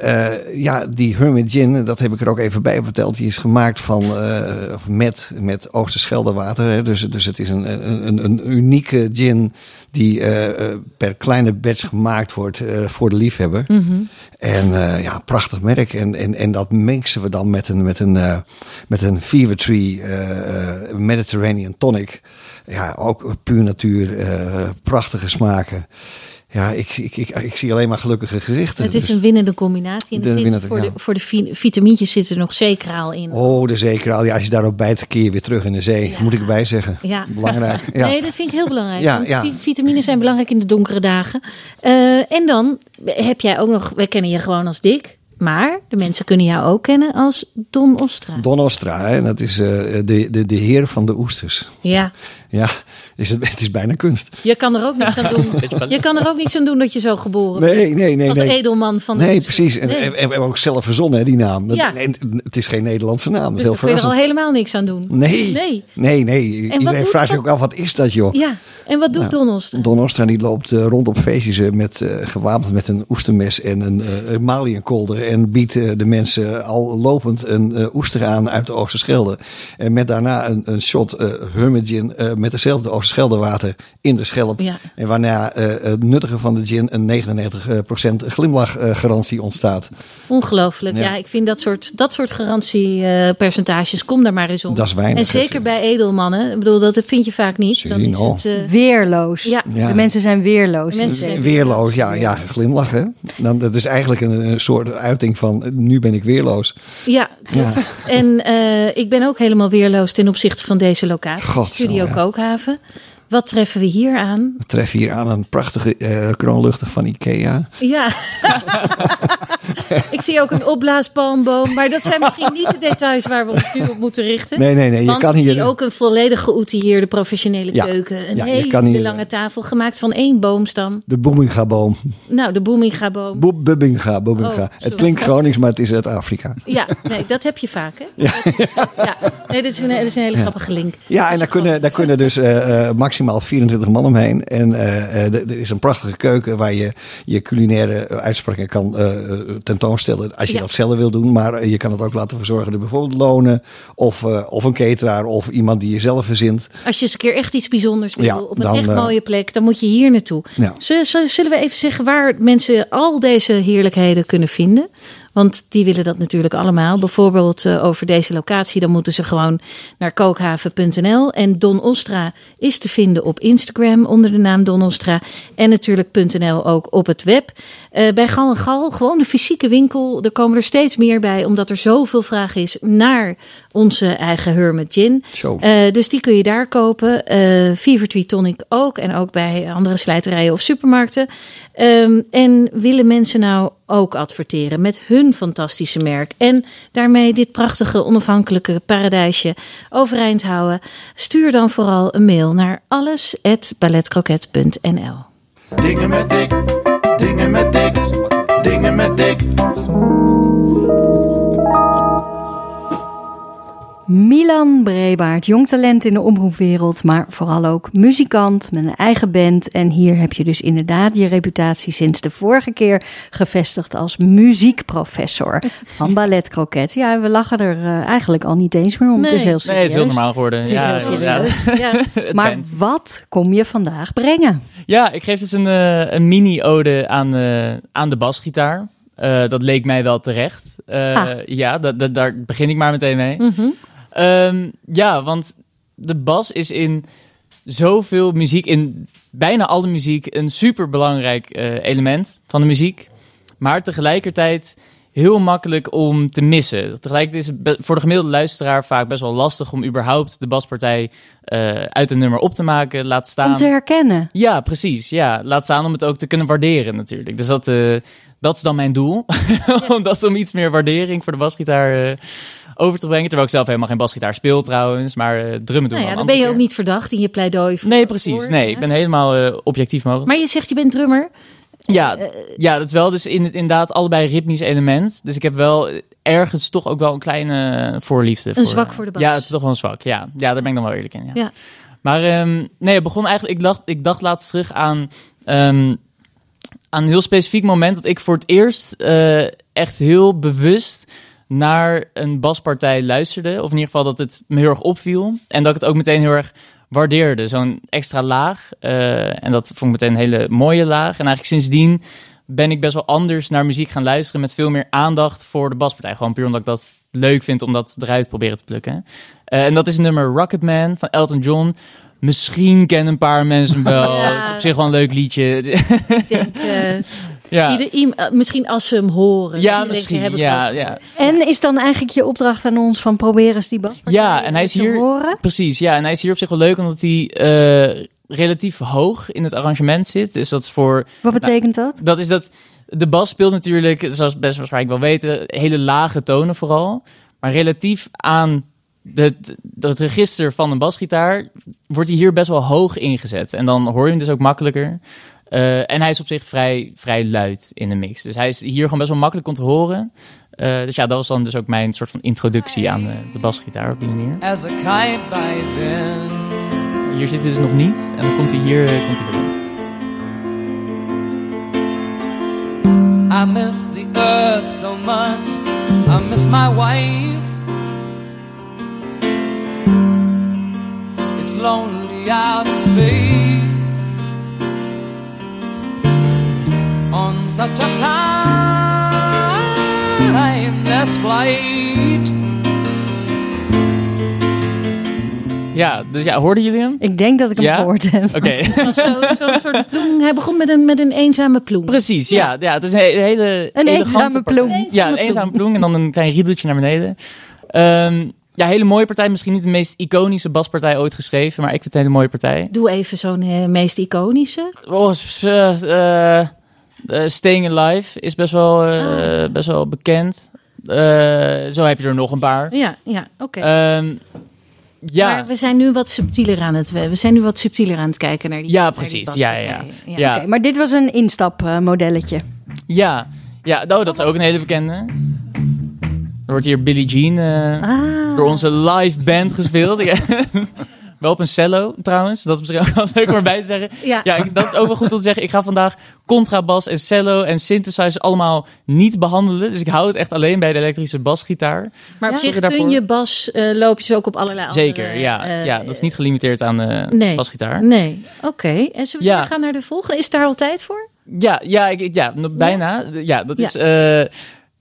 ja, die Hermit Gin, dat heb ik er ook even bij verteld. Die is gemaakt van, eh, of met, met Oosterscheldewater. Hè. Dus, dus het is een, een, een- unieke gin die eh, eh, per kleine batch gemaakt wordt voor de liefhebber. Mhm. En ja, prachtig merk. En, en, en dat mixen we dan met een, met een, met een Fever Tree Mediterranean tonic. Ja, ook puur natuur, prachtige smaken. Ja, ik, ik, ik, ik zie alleen maar gelukkige gezichten. Het is Dus- een winnende combinatie. En De zit winnende, voor, de, voor de vi- vitamintjes zit er nog zeekraal in. Oh, de zeekraal. Ja, als je daarop bijt, keer je weer terug in de zee. Ja. Moet ik erbij zeggen. Ja. Belangrijk. Ja. Nee, dat vind ik heel belangrijk. Ja, ja. vi- Vitamine zijn belangrijk in de donkere dagen. Eh, en dan heb jij ook nog, wij kennen je gewoon als Dick. Maar de mensen kunnen jou ook kennen als Don Ostra. Don Ostra, hè, dat is eh, de, de, de heer van de oesters. Ja, Ja, is het, het is bijna kunst. je kan er ook niks aan doen. Je kan er ook niks aan doen dat je zo geboren bent. Nee, nee, nee. Als nee. edelman van de Nee, precies. En, Nee. en, en ook zelf verzonnen, hè, die naam. Ja. nee, het is geen Nederlandse naam. Dus is heel daar kun je er al helemaal niks aan doen. Nee, Nee. nee, nee. wat Iedereen vraagt zich ook af, wat is dat, joh? Ja, en wat doet Ja. Don Ostra? Don Ostra die loopt eh, rond op feestjes eh, met, eh, gewapend met een oestermes en een uh, maliënkolder. En biedt eh, de mensen al lopend een eh, oester aan uit de Oosterschelde. En met daarna een, een shot eh eh, met dezelfde Oosterscheldewater in de schelp. Ja. En waarna eh, het nuttige van de gin een 99% glimlachgarantie ontstaat. Ongelooflijk. Ja. Ja. ik vind dat soort, dat soort garantiepercentages, kom daar maar eens om. Dat is weinig, En zeker bij edelmannen. Ik bedoel, dat vind je vaak niet. Dan is het... eh, Weerloos. Ja. Ja. De mensen zijn weerloos. Mensen zijn Weerloos, ja, ja, glimlachen. Dan, dat is eigenlijk een, een soort uiting van eh, nu ben ik weerloos. Ja, en eh, ik ben ook helemaal weerloos ten opzichte van deze locatie. God, Studio zo, ja. Hooghaven. Wat treffen we hier aan? We treffen hier aan een prachtige eh kroonluchter van Ikea. Ja. ik zie ook een opblaaspalmboom. Maar dat zijn misschien niet de details waar we ons nu op moeten richten. Nee, nee, nee. Je Want kan ik hier. zie ook een volledig geoutilleerde professionele Ja. keuken. Een Ja, hele hier- lange tafel gemaakt van één boomstam. De Boeminga-boom. Nou, de Boeminga-boom. Bo Bubbinga, Bubbinga. Oh, het klinkt Gronings, maar het is uit Afrika. Ja, nee, dat heb je vaak, hè? Ja. Dat is, ja. Nee, dat is een, is een hele grappige link. Ja, en daar kunnen, daar kunnen dus eh, eh, maximaal 24 man omheen. En eh, eh, er is een prachtige keuken waar je je culinaire uitspraken kan eh, eh, tentoonstellen. Als je Ja. dat zelf wil doen. Maar eh, je kan het ook laten verzorgen door bijvoorbeeld lonen. Of, eh, of een cateraar. Of iemand die je zelf verzint. Als je eens een keer echt iets bijzonders wil, Ja, op een dan, echt eh, mooie plek, dan moet je hier naartoe. Ja. Zullen we even zeggen waar mensen al deze heerlijkheden kunnen vinden? Want die willen dat natuurlijk allemaal. Bijvoorbeeld eh, over deze locatie, dan moeten ze gewoon naar kookhaven.nl. En Don Ostra is te vinden op Instagram onder de naam Don Ostra. En natuurlijk .nl ook op het web. Eh, bij Gal en Gal, gewoon de fysieke winkel. Er komen er steeds meer bij, omdat er zoveel vraag is naar onze eigen Hermit Gin. Zo. Eh, dus die kun je daar kopen. Eh Fever Tree Tonic ook. En ook bij andere slijterijen of supermarkten. Ehm, en willen mensen nou ook adverteren met hun fantastische merk. En daarmee dit prachtige onafhankelijke paradijsje overeind houden. Stuur dan vooral een mail naar alles@balletcroquet.nl. Dingen met dik, dingen met dik, dingen met dik. Milan Brebaert, jong talent in de omroepwereld, maar vooral ook muzikant met een eigen band. En hier heb je dus inderdaad je reputatie sinds de vorige keer gevestigd als muziekprofessor van Ballet Croquet. Ja, en we lachen er eh, eigenlijk al niet eens meer om. Het is heel serieus. Nee, het is heel normaal geworden. Het is ja, heel ja. serieus. Ja. Het Maar bent. wat kom je vandaag brengen? Ja, ik geef dus een, eh, een mini-ode aan, eh, aan de basgitaar. Eh, dat leek mij wel terecht. Eh, Ah. Ja, dat, dat, daar begin ik maar meteen mee. Mhm. Ehm, ja, want de bas is in zoveel muziek, in bijna alle muziek, een superbelangrijk eh element van de muziek. Maar tegelijkertijd heel makkelijk om te missen. Tegelijkertijd is het voor de gemiddelde luisteraar vaak best wel lastig om überhaupt de baspartij eh, uit een nummer op te maken, laat staan. Om te herkennen. Ja, precies. Ja, laat staan om het ook te kunnen waarderen natuurlijk. Dus dat, eh, dat is dan mijn doel. om, dat, om iets meer waardering voor de basgitaar over te brengen. Terwijl ik zelf helemaal geen basgitaar speel trouwens. Maar eh, drummen doen Nou ja, dan ben je ook niet verdacht in je pleidooi. voor- Nee, precies. voor- Nee, ja. ik ben helemaal eh, objectief mogelijk. Maar je zegt je bent drummer. Ja, ja, dat is wel dus in, inderdaad allebei ritmisch element. Dus ik heb wel ergens toch ook wel een kleine voorliefde. Een zwak voor de bas. Ja, het is toch wel een zwak. Ja, ja daar ben ik dan wel eerlijk in. Ja. Ja. Maar ehm, nee, begon eigenlijk... Ik dacht, ik dacht laatst terug aan, ehm, aan een heel specifiek moment... dat ik voor het eerst eh, echt heel bewust naar een baspartij luisterde. Of in ieder geval dat het me heel erg opviel. En dat ik het ook meteen heel erg waardeerde. Zo'n extra laag. Eh, en dat vond ik meteen een hele mooie laag. En eigenlijk sindsdien ben ik best wel anders naar muziek gaan luisteren... met veel meer aandacht voor de baspartij. Gewoon puur omdat ik dat leuk vind om dat eruit te proberen te plukken. Eh, en dat is het nummer Rocketman van Elton John. Misschien kennen een paar mensen hem wel. Ja. Het is op zich wel een leuk liedje. Ik denk, eh, ja, eh, misschien als ze hem horen. ja denken, misschien. heb ik ja, ja. En is dan eigenlijk je opdracht aan ons van probeer eens die baspartij Ja, en hij is te hier- horen? Precies, ja. En hij is hier op zich wel leuk omdat hij eh, relatief hoog in het arrangement zit. Dus dat is voor... Wat betekent dat? Dat is dat... De bas speelt natuurlijk, zoals best waarschijnlijk wel weten, hele lage tonen vooral. Maar relatief aan het, het register van een basgitaar wordt hij hier best wel hoog ingezet. En dan hoor je hem dus ook makkelijker. Eh, en hij is op zich vrij, vrij luid in de mix. Dus hij is hier gewoon best wel makkelijk om te horen. Eh, dus ja, dat was dan dus ook mijn soort van introductie aan de, de basgitaar op die manier. as a kite by then. Hier zit hij dus nog niet. En dan komt hij hier eh, komt hij erin. I miss the earth so much. I miss my wife. It's lonely out in space. On such a timeless flight. Ja, dus ja, hoorden jullie hem? Ik denk dat ik hem Ja? gehoord heb. Oké. Zo, zo'n soort ploem. Hij begon met een, met een eenzame ploem. Precies, ja. ja. Het is een he- hele Een elegante eenzame ploem. Ja, een eenzame ploem en dan een klein riedeltje naar beneden. Ehm, ja, hele mooie partij. Misschien niet de meest iconische baspartij ooit geschreven, maar ik vind het een hele mooie partij. Doe even zo'n eh, meest iconische. Oh, eh, Staying Alive is best wel, eh, best wel bekend. Eh, zo heb je er nog een paar. Ja, ja, oké. Ehm, ja. Maar we zijn nu wat subtieler aan het we zijn nu wat subtieler aan het kijken naar die. Ja, die precies. Ja, ja, ja. ja. Oké, maar dit was een instapmodelletje. Ja, ja oh, dat is ook een hele bekende. Er wordt hier Billie Jean eh, Ah. door onze live band gespeeld. Wel op een cello trouwens. Dat is misschien ook wel leuk om erbij te zeggen. Ja. Ja, ik- dat is ook wel goed om te zeggen. Ik ga vandaag contrabas en cello en synthesizer allemaal niet behandelen. Dus ik hou het echt alleen bij de elektrische basgitaar. Maar op zich daarvoor. kun je bas eh loopjes ook op allerlei andere... Zeker, ja. eh, ja. Dat is niet gelimiteerd aan de nee. basgitaar. Nee, oké. En zullen we Ja. gaan naar de volgende? Is daar al tijd voor? Ja, ja, ik, ja bijna. Ja, dat is... eh,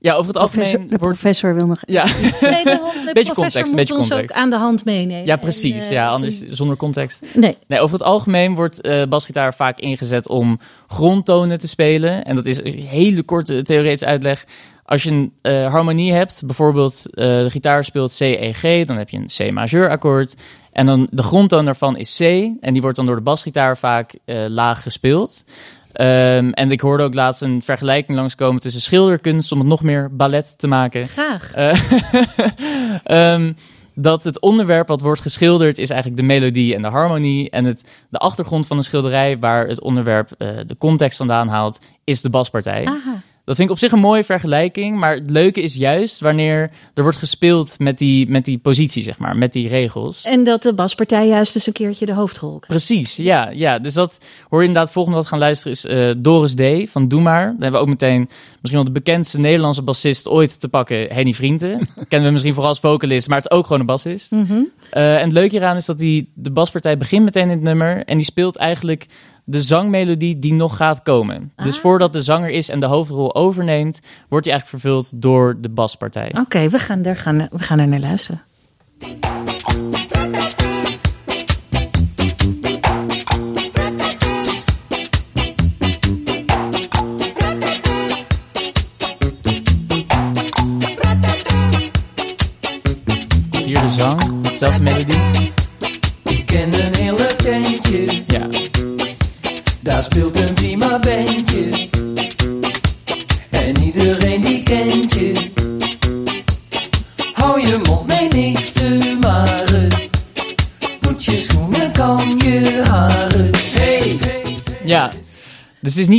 ja, over het Professor, algemeen de wordt... professor wil nog... Ja. Nee, de, de Beetje context, moet beetje ons context. ook aan de hand meenemen. Ja, precies. En, eh, ja, als anders zonder context. Nee. Nee, over het algemeen wordt eh, basgitaar vaak ingezet om grondtonen te spelen. En dat is een hele korte theoretische uitleg. als je een eh, harmonie hebt, bijvoorbeeld de gitaar speelt C, E, G, dan heb je een C majeur akkoord. En dan de grondtoon daarvan is C. En die wordt dan door de basgitaar vaak laag gespeeld. Ehm, en ik hoorde ook laatst een vergelijking langskomen tussen schilderkunst om het nog meer ballet te maken. Graag. Eh, ehm, dat het onderwerp wat wordt geschilderd is eigenlijk de melodie en de harmonie. En het, de achtergrond van een schilderij waar het onderwerp eh, de context vandaan haalt, is de baspartij. Aha. Dat vind ik op zich een mooie vergelijking. Maar het leuke is juist wanneer er wordt gespeeld met die, met die positie, zeg maar, met die regels. En dat de baspartij juist eens een keertje de hoofdrol krijgt. Precies, ja, ja. Dus dat hoor je inderdaad. Volgende wat gaan luisteren is eh, Doris D. van Doe Maar. Dan hebben we ook meteen misschien wel de bekendste Nederlandse bassist ooit te pakken, Henny Vrienden. Kennen we misschien vooral als vocalist, maar het is ook gewoon een bassist. Mhm. Eh, en het leuke hieraan is dat die, de baspartij begint meteen in het nummer en die speelt eigenlijk de zangmelodie die nog gaat komen. Dus voordat de zanger is en de hoofdrol overneemt, wordt die eigenlijk vervuld door de baspartij. Oké, we, gaan er gaan, we gaan er naar luisteren.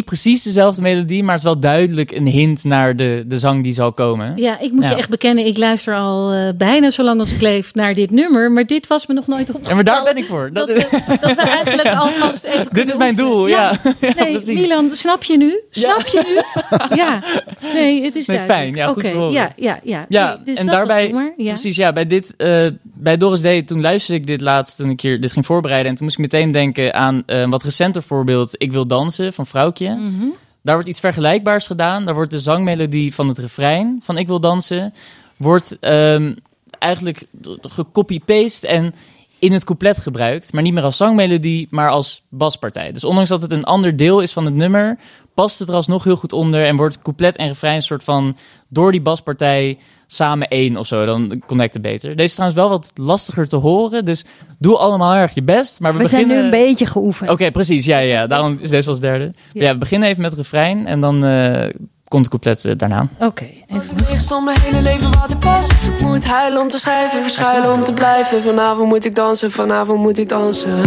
Niet precies dezelfde melodie, maar het is wel duidelijk een hint naar de, de zang die zal komen. Ja, ik moet Ja. je echt bekennen, ik luister al eh, bijna zo lang als ik leef naar dit nummer. Maar dit was me nog nooit opgevallen. En maar daar ben ik voor. Dat, Dat, we, dat we eigenlijk alvast even dit is mijn doel, ja. ja. Nee, precies. Milan, snap je nu? Snap je nu? Ja. Nee, het is Nee, duidelijk. fijn. Ja, goed Oké, te horen. Ja, ja, ja. Ja, Nee, dus en daarbij, precies, ja, bij dit, eh, bij Doris D, toen luisterde ik dit laatst, toen ik hier dit ging voorbereiden. En toen moest ik meteen denken aan eh, een wat recenter voorbeeld, Ik wil dansen, van Vrouwtje. Mhm. Daar wordt iets vergelijkbaars gedaan. Daar wordt de zangmelodie van het refrein van Ik wil dansen, wordt ehm, eigenlijk gecopy-paste en in het couplet gebruikt. Maar niet meer als zangmelodie, maar als baspartij. Dus ondanks dat het een ander deel is van het nummer, past het er alsnog heel goed onder. En wordt couplet en refrein een soort van door die baspartij samen één of zo. Dan connect het beter. Deze is trouwens wel wat lastiger te horen. Dus doe allemaal erg je best. Maar we, We zijn nu een beetje geoefend. Oké, precies. Ja, ja. Daarom is deze als derde. Ja. we beginnen even met refrein. En dan eh, komt de couplet eh, daarna. Oké, Als ik licht stond mijn hele leven wat ik pas. Moet huilen om te schrijven, verschuilen om te blijven. Vanavond moet ik dansen, vanavond moet ik dansen.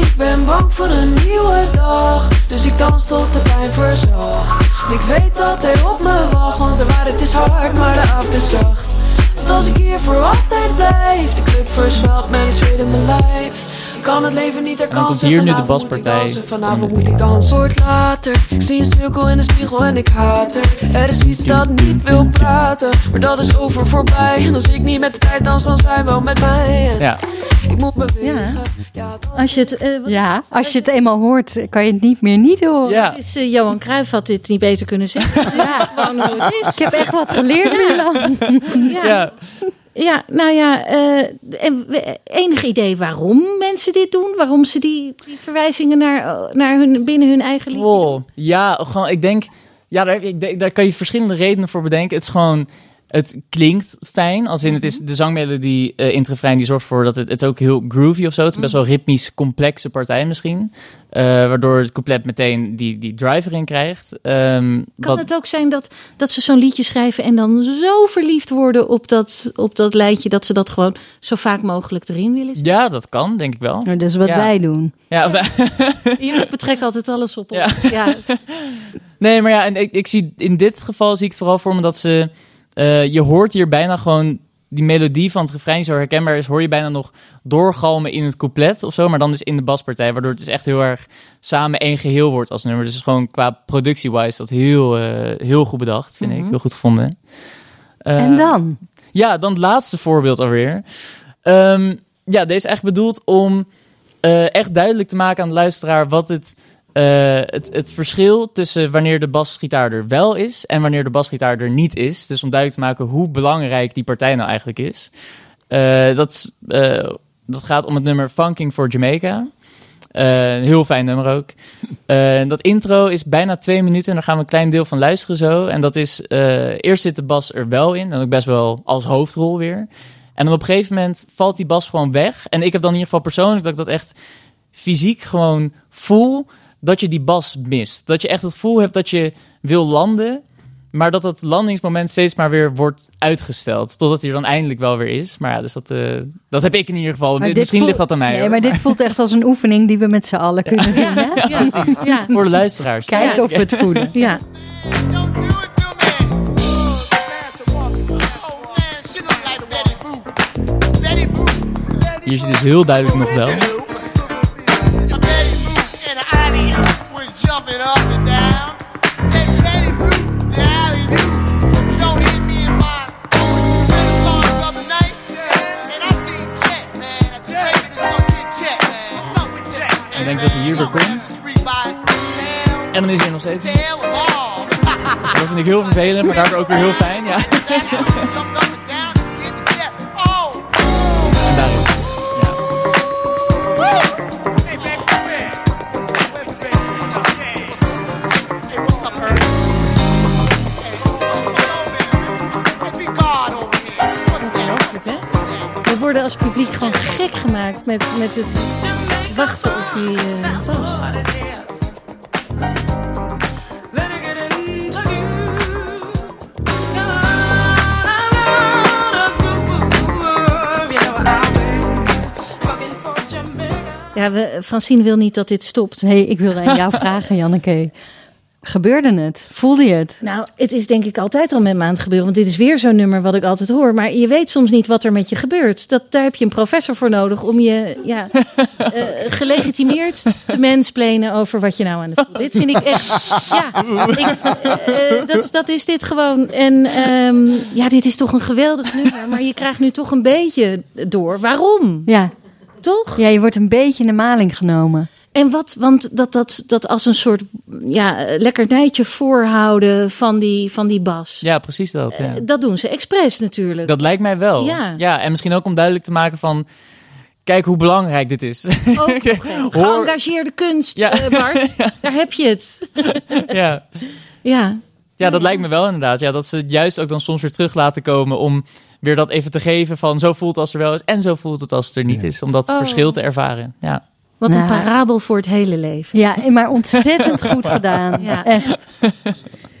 Ik ben bang voor een nieuwe dag. Dus ik dans tot de pijn verzacht. Ik weet dat hij op me wacht, want de waarheid is hard, maar de avond is zacht. Want als ik hier voor altijd blijf, de club verswelt met het zweet in mijn lijf. Ik kan het leven niet dan komt herkansen. hier nu de Vanavond moet ik baspartij. dansen, Vanavond moet ik dansen. Wordt later, ik zie een cirkel in de spiegel en ik haat er. Er is iets dat niet wil praten, maar dat is over voorbij. En als ik niet met de tijd dans, dan zij wel met mij. Ja. Ik moet bewegen. Ja. Als je het, eh, Ja, als je het eenmaal hoort, kan je het niet meer niet horen. Ja. is, eh, Johan Cruijff had dit niet beter kunnen zeggen. ja. Gewoon hoe het is. Ik heb echt wat geleerd, Milan. Ja. Ja. Ja, nou ja, we- enig idee waarom mensen dit doen? Waarom ze die, die verwijzingen naar, naar hun, binnen hun eigen? Wow. Ja, gewoon, ik denk, ja, daar, ik daar kan je verschillende redenen voor bedenken. Het is gewoon, het klinkt fijn. Als in, het is de zangmelodie eh in het refrein die zorgt ervoor dat het, het ook heel groovy of zo. Het is best wel ritmisch complexe partij misschien. Eh, waardoor het couplet meteen die, die drive erin krijgt. Ehm, Kan wat- het ook zijn dat, dat ze zo'n liedje schrijven en dan zo verliefd worden op dat, op dat lijntje dat ze dat gewoon zo vaak mogelijk erin willen zetten? Ja, dat kan, denk ik wel. Nou, dat is wat Ja. wij doen. Ja, of- Je betrekt altijd alles op. Ja. Ja. Nee, maar ja, en ik, ik zie in dit geval zie ik het vooral voor me dat ze. Eh, je hoort hier bijna gewoon die melodie van het refrein zo herkenbaar is, hoor je bijna nog doorgalmen in het couplet of zo, maar dan dus in de baspartij, waardoor het dus echt heel erg samen één geheel wordt als nummer. Dus het is gewoon qua productie-wise dat heel, eh, heel goed bedacht, vind ik. Mhm. Heel goed gevonden. Eh, en dan? ja, dan het laatste voorbeeld alweer. Ehm, ja, deze is echt bedoeld om echt duidelijk te maken aan de luisteraar wat het, eh, het, het verschil tussen wanneer de basgitaar er wel is en wanneer de basgitaar er niet is. Dus om duidelijk te maken hoe belangrijk die partij nou eigenlijk is. Eh, dat, eh, dat gaat om het nummer Funking for Jamaica. Een heel fijn nummer ook. Dat intro is bijna twee minuten en daar gaan we een klein deel van luisteren zo. En dat is, eerst zit de bas er wel in en ook best wel als hoofdrol weer. En dan op een gegeven moment valt die bas gewoon weg. En ik heb dan in ieder geval persoonlijk dat ik dat echt fysiek gewoon voel dat je die bas mist. Dat je echt het gevoel hebt dat je wil landen, maar dat het landingsmoment steeds maar weer wordt uitgesteld. Totdat hij er dan eindelijk wel weer is. Maar ja, dus dat, eh, dat heb ik in ieder geval. Maar Misschien voelt- ligt dat aan mij. Nee, hoor. maar dit voelt echt als een oefening die we met z'n allen kunnen doen. Hè? Ja, precies. Ja. Voor de luisteraars. Kijken of we het voelen. Ja. Hier zit dus heel duidelijk nog wel. Denk dat hij hier weer komt. En dan is hij nog steeds. Dat vind ik heel vervelend, maar daardoor ook weer heel fijn. Ja. En daar is hè? We worden als publiek gewoon gek gemaakt met, met het wachten op die bas. Ja, we, Francine wil niet dat dit stopt. Nee, ik wilde aan jou vragen, Janneke. Gebeurde het? Voelde je het? Nou, het is denk ik altijd al met me aan het gebeuren. Want dit is weer zo'n nummer wat ik altijd hoor. Maar je weet soms niet wat er met je gebeurt. Dat, daar heb je een professor voor nodig om je ja, eh, gelegitimeerd te mensplenen over wat je nou aan het doen. Dit vind ik echt. Ja, ik, eh, eh, dat, dat is dit gewoon. En ehm, ja, dit is toch een geweldig nummer. Maar je krijgt nu toch een beetje door. Waarom? Ja. Toch? Ja, je wordt een beetje in de maling genomen. En wat, want dat, dat, dat als een soort ja, lekkernijtje voorhouden van die, van die bas. Ja, precies dat. Ja. Eh, Dat doen ze expres natuurlijk. Dat lijkt mij wel. Ja. ja, en misschien ook om duidelijk te maken van... Kijk hoe belangrijk dit is. Ook. Hoor- Geëngageerde kunst, Ja. eh, Bart. Daar heb je het. ja. Ja. ja, dat lijkt me wel inderdaad. Ja, dat ze het juist ook dan soms weer terug laten komen... om weer dat even te geven van zo voelt het als er wel is... en zo voelt het als het er niet is. Om dat Oh. verschil te ervaren. Ja. Wat een Nou. parabel voor het hele leven. Ja, maar ontzettend goed gedaan. Ja. Echt.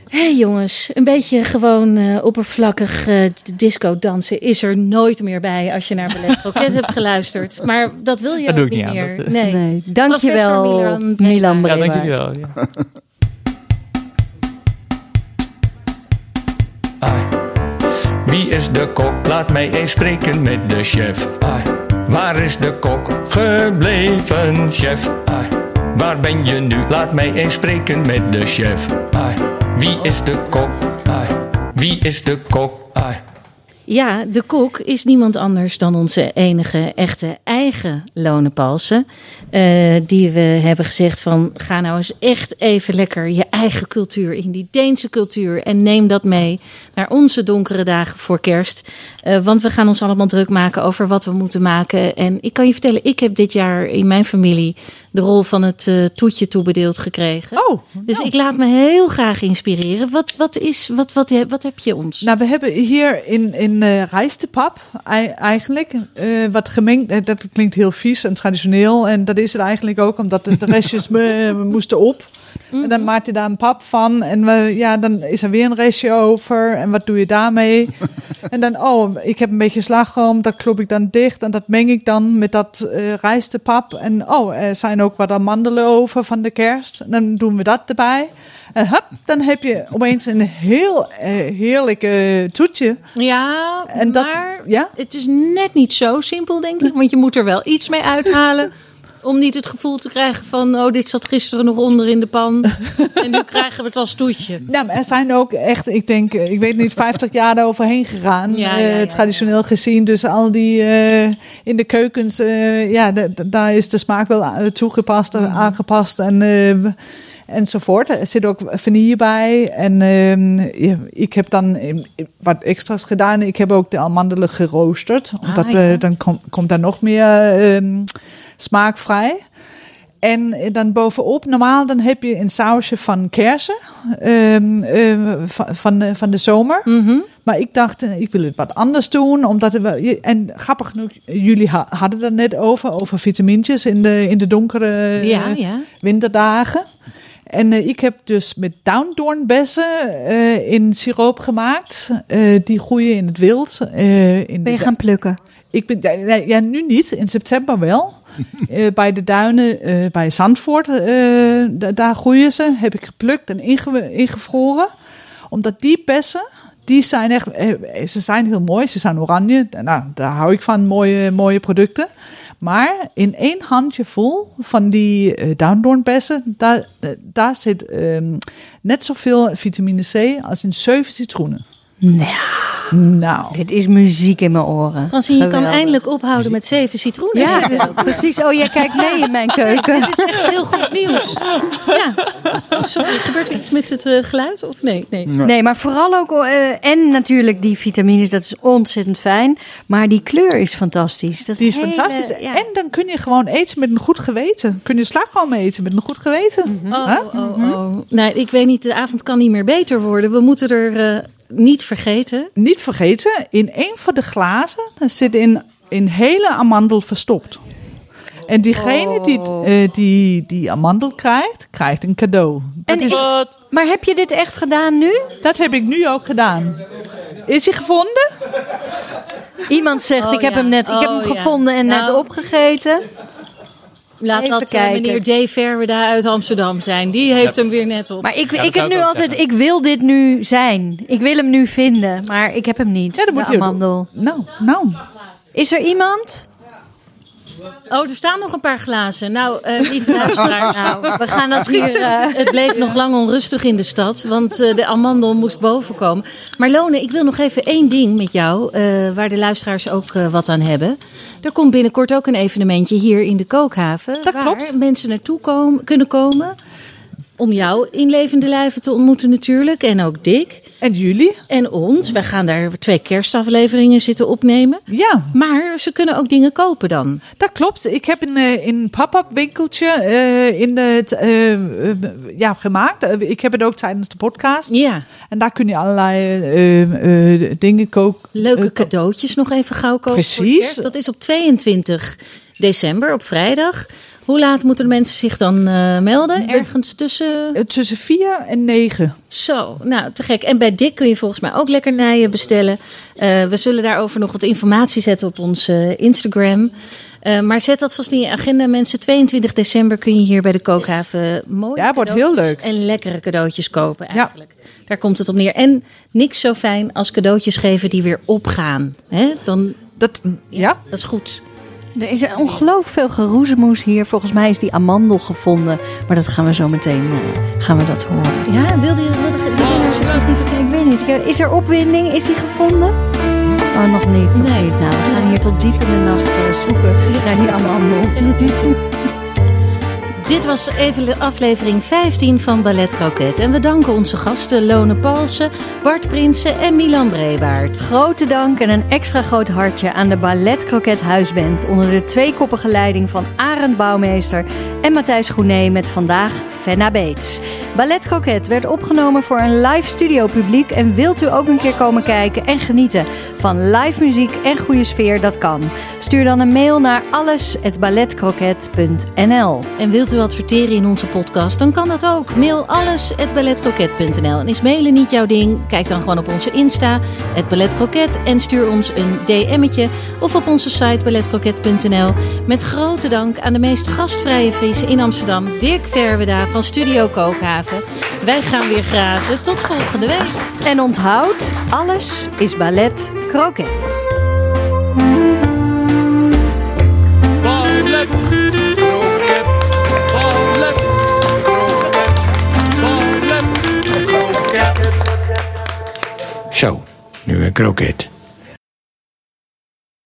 Hé hey jongens, een beetje gewoon eh, oppervlakkig eh, disco dansen is er nooit meer bij als je naar Ballet hebt geluisterd. Maar dat wil je Dat ook doe ik niet meer. dat- nee. Nee, dankjewel Professor Milan Milan. Ja, dank Brewaard. jullie wel. Ja. Ai. Wie is de kok? Laat mij eens spreken met de chef. Ai. Waar is de kok gebleven, chef? Ai. Waar ben je nu? Laat mij eens spreken met de chef. Ai. Wie is de kok? Ai. Wie is de kok? Ja, de kok is niemand anders dan onze enige echte eigen Lone Palsen. Eh, die we hebben gezegd van ga nou eens echt even lekker je eigen cultuur in, die Deense cultuur. En neem dat mee naar onze donkere dagen voor kerst. Eh, want we gaan ons allemaal druk maken over wat we moeten maken. En ik kan je vertellen, ik heb dit jaar in mijn familie de rol van het eh, toetje toebedeeld gekregen. Oh, Dus ik laat me heel graag inspireren. Wat, wat, is, wat, wat, wat heb je ons? Nou, we hebben hier in, in eh rijstepap ei- eigenlijk wat gemengd. Dat klinkt heel vies en traditioneel. En dat is het eigenlijk ook, omdat de, de restjes eh, moesten op. En dan maak je daar een pap van. En we, ja, dan is er weer een restje over. En wat doe je daarmee? en dan, oh, ik heb een beetje slagroom. Dat klop ik dan dicht. En dat meng ik dan met dat eh rijstepap. En oh, er zijn ook wat amandelen over van de kerst. En dan doen we dat erbij. En hup, dan heb je opeens een heel eh, heerlijk eh, toetje. Ja, En dat- maar ja? het is net niet zo simpel, denk ik. Want je moet er wel iets mee uithalen. Om niet het gevoel te krijgen van... oh, dit zat gisteren nog onder in de pan. en nu krijgen we het als toetje. Ja, maar er zijn ook echt, ik denk, eh, ik weet niet, 50 jaar eroverheen gegaan. Ja, eh, ja, traditioneel gezien. Dus al die eh, in de keukens, eh, ja, daar is de smaak wel toegepast, en Mhm. aangepast en, enzovoort. Er zit ook vanille bij. En ehm, ik heb dan eh, wat extra's gedaan. Ik heb ook de amandelen geroosterd. Ah, Omdat ja. eh, dan kom- komt daar nog meer ehm, smaak vrij. En dan bovenop, normaal dan heb je een sausje van kersen ehm, ehm, van, de, van de zomer. Mhm. Maar ik dacht, eh, ik wil het wat anders doen. Omdat en grappig genoeg, jullie ha- hadden het er net over, over vitamintjes in de, in de donkere Ja, ja. winterdagen. En eh, ik heb dus met downdoornbessen eh, in siroop gemaakt. Eh, die groeien in het wild. in Ben je gaan plukken? ik ben, ja, nu niet. In september wel. Bij de duinen bij Zandvoort, da- daar groeien ze. Heb ik geplukt en inge- ingevroren. Omdat die bessen, die zijn echt, ze zijn heel mooi. Ze zijn oranje. Nou, daar hou ik van, mooie, mooie producten. Maar in één handje vol van die eh downdoornbessen, daar, eh, daar zit ehm, net zoveel vitamine C als in zeven citroenen. Nou, Nou, dit is muziek in mijn oren. Francine, je kan eindelijk ophouden met zeven citroenen. Ja, Zeg het is precies. Oh, jij kijkt mee in mijn keuken. Dit is echt heel goed nieuws. Ja. Oh, sorry, gebeurt er iets met het eh, geluid? Of nee? nee. Nee, maar vooral ook, eh, en natuurlijk die vitamines, dat is ontzettend fijn. Maar die kleur is fantastisch. Dat Die is hele- fantastisch. ja. En dan kun je gewoon eten met een goed geweten. Kun je slagroom eten met een goed geweten. Oh, Huh? oh, oh. Nee, ik weet niet, de avond kan niet meer beter worden. We moeten er eh, niet vergeten. Niet vergeten, in een van de glazen zit in een hele amandel verstopt. En diegene die, eh, die die amandel krijgt, krijgt een cadeau. Dat, En is, ik- maar heb je dit echt gedaan nu? dat heb ik nu ook gedaan. Is hij gevonden? Iemand zegt, Oh, ik heb ja. hem net, ik heb Oh, hem ja. gevonden en net Nou. opgegeten. Laat dat kijken. meneer J. Verweda uit Amsterdam zijn. Die heeft hem weer net op. Maar ik, Ja, ik heb nu altijd, zeggen. ik wil dit nu zijn. Ik wil hem nu vinden, maar ik heb hem niet. Ja, dat moet de je amandel. Nou, nou. Is er iemand? Oh, er staan nog een paar glazen. Nou, eh, lieve luisteraars. Nou, we gaan dat hier... eh, Het bleef nog lang onrustig in de stad, want eh, de amandel moest boven komen. Maar Lone, ik wil nog even één ding met jou, waar de luisteraars ook wat aan hebben. Er komt binnenkort ook een evenementje hier in de Kookhaven. Dat waar klopt. mensen naartoe komen, kunnen komen. Om jou in levende lijven te ontmoeten natuurlijk. En ook Dick. En jullie? En ons. Wij gaan daar twee kerstafleveringen zitten opnemen. Ja, Maar ze kunnen ook dingen kopen dan. dat klopt. Ik heb een, eh, een pop-up winkeltje eh, in het, eh, ja, gemaakt. Ik heb het ook tijdens de podcast. Ja, En daar kun je allerlei dingen koken. leuke cadeautjes nog even gauw kopen. Precies. Dat is op 22 december, op vrijdag. Hoe laat moeten de mensen zich dan eh, melden? Ergens tussen... Tussen vier en negen. Zo, nou te gek. En bij Dick kun je volgens mij ook lekkernijen bestellen. Eh, we zullen daarover nog wat informatie zetten op ons eh, Instagram. Maar zet dat vast in je agenda, mensen. 22 december kun je hier bij de Kookhaven mooie Ja, wordt heel cadeautjes leuk. En lekkere cadeautjes kopen Ja. eigenlijk. Daar komt het op neer. En niks zo fijn als cadeautjes geven die weer opgaan. Hè? Dan, Dat, ja? dat is goed. Er is ongelooflijk veel geroezemoes hier. Volgens mij is die amandel gevonden. Maar dat gaan we zo meteen eh, gaan we dat horen. Ja, wilde je, wilde, wilde je zeggen? Niet Ik weet niet. Is er opwinding? Is die gevonden? Oh, nog niet. Nog Nee. niet. Nou, we gaan hier tot diep in de nacht eh, zoeken naar die amandel. Dit was even aflevering 15 van Ballet Croquet. En we danken onze gasten Lone Palsen, Bart Prinsen en Milan Brebaert. Grote dank en een extra groot hartje aan de Ballet Croquet Huisband onder de tweekoppige leiding van Arend Bouwmeester en Matthijs Groenee met vandaag Fenna Beets. Ballet Croquet werd opgenomen voor een live studio publiek en wilt u ook een keer komen kijken en genieten van live muziek en goede sfeer, dat kan. Stuur dan een mail naar alles@balletcroquet.nl. En wilt u adverteren in onze podcast, dan kan dat ook. Mail alles@balletcroquet.nl. En is mailen niet jouw ding? Kijk dan gewoon op onze Insta, het Ballet Croquet, en stuur ons een DM'tje of op onze site balletcroquet.nl. Met grote dank aan de meest gastvrije Fries in Amsterdam, Dirk Verweda van Studio Kookhaven. Wij gaan weer grazen. Tot volgende week. En onthoud, alles is Ballet Croquet. Ballet, Zo, nu een kroket.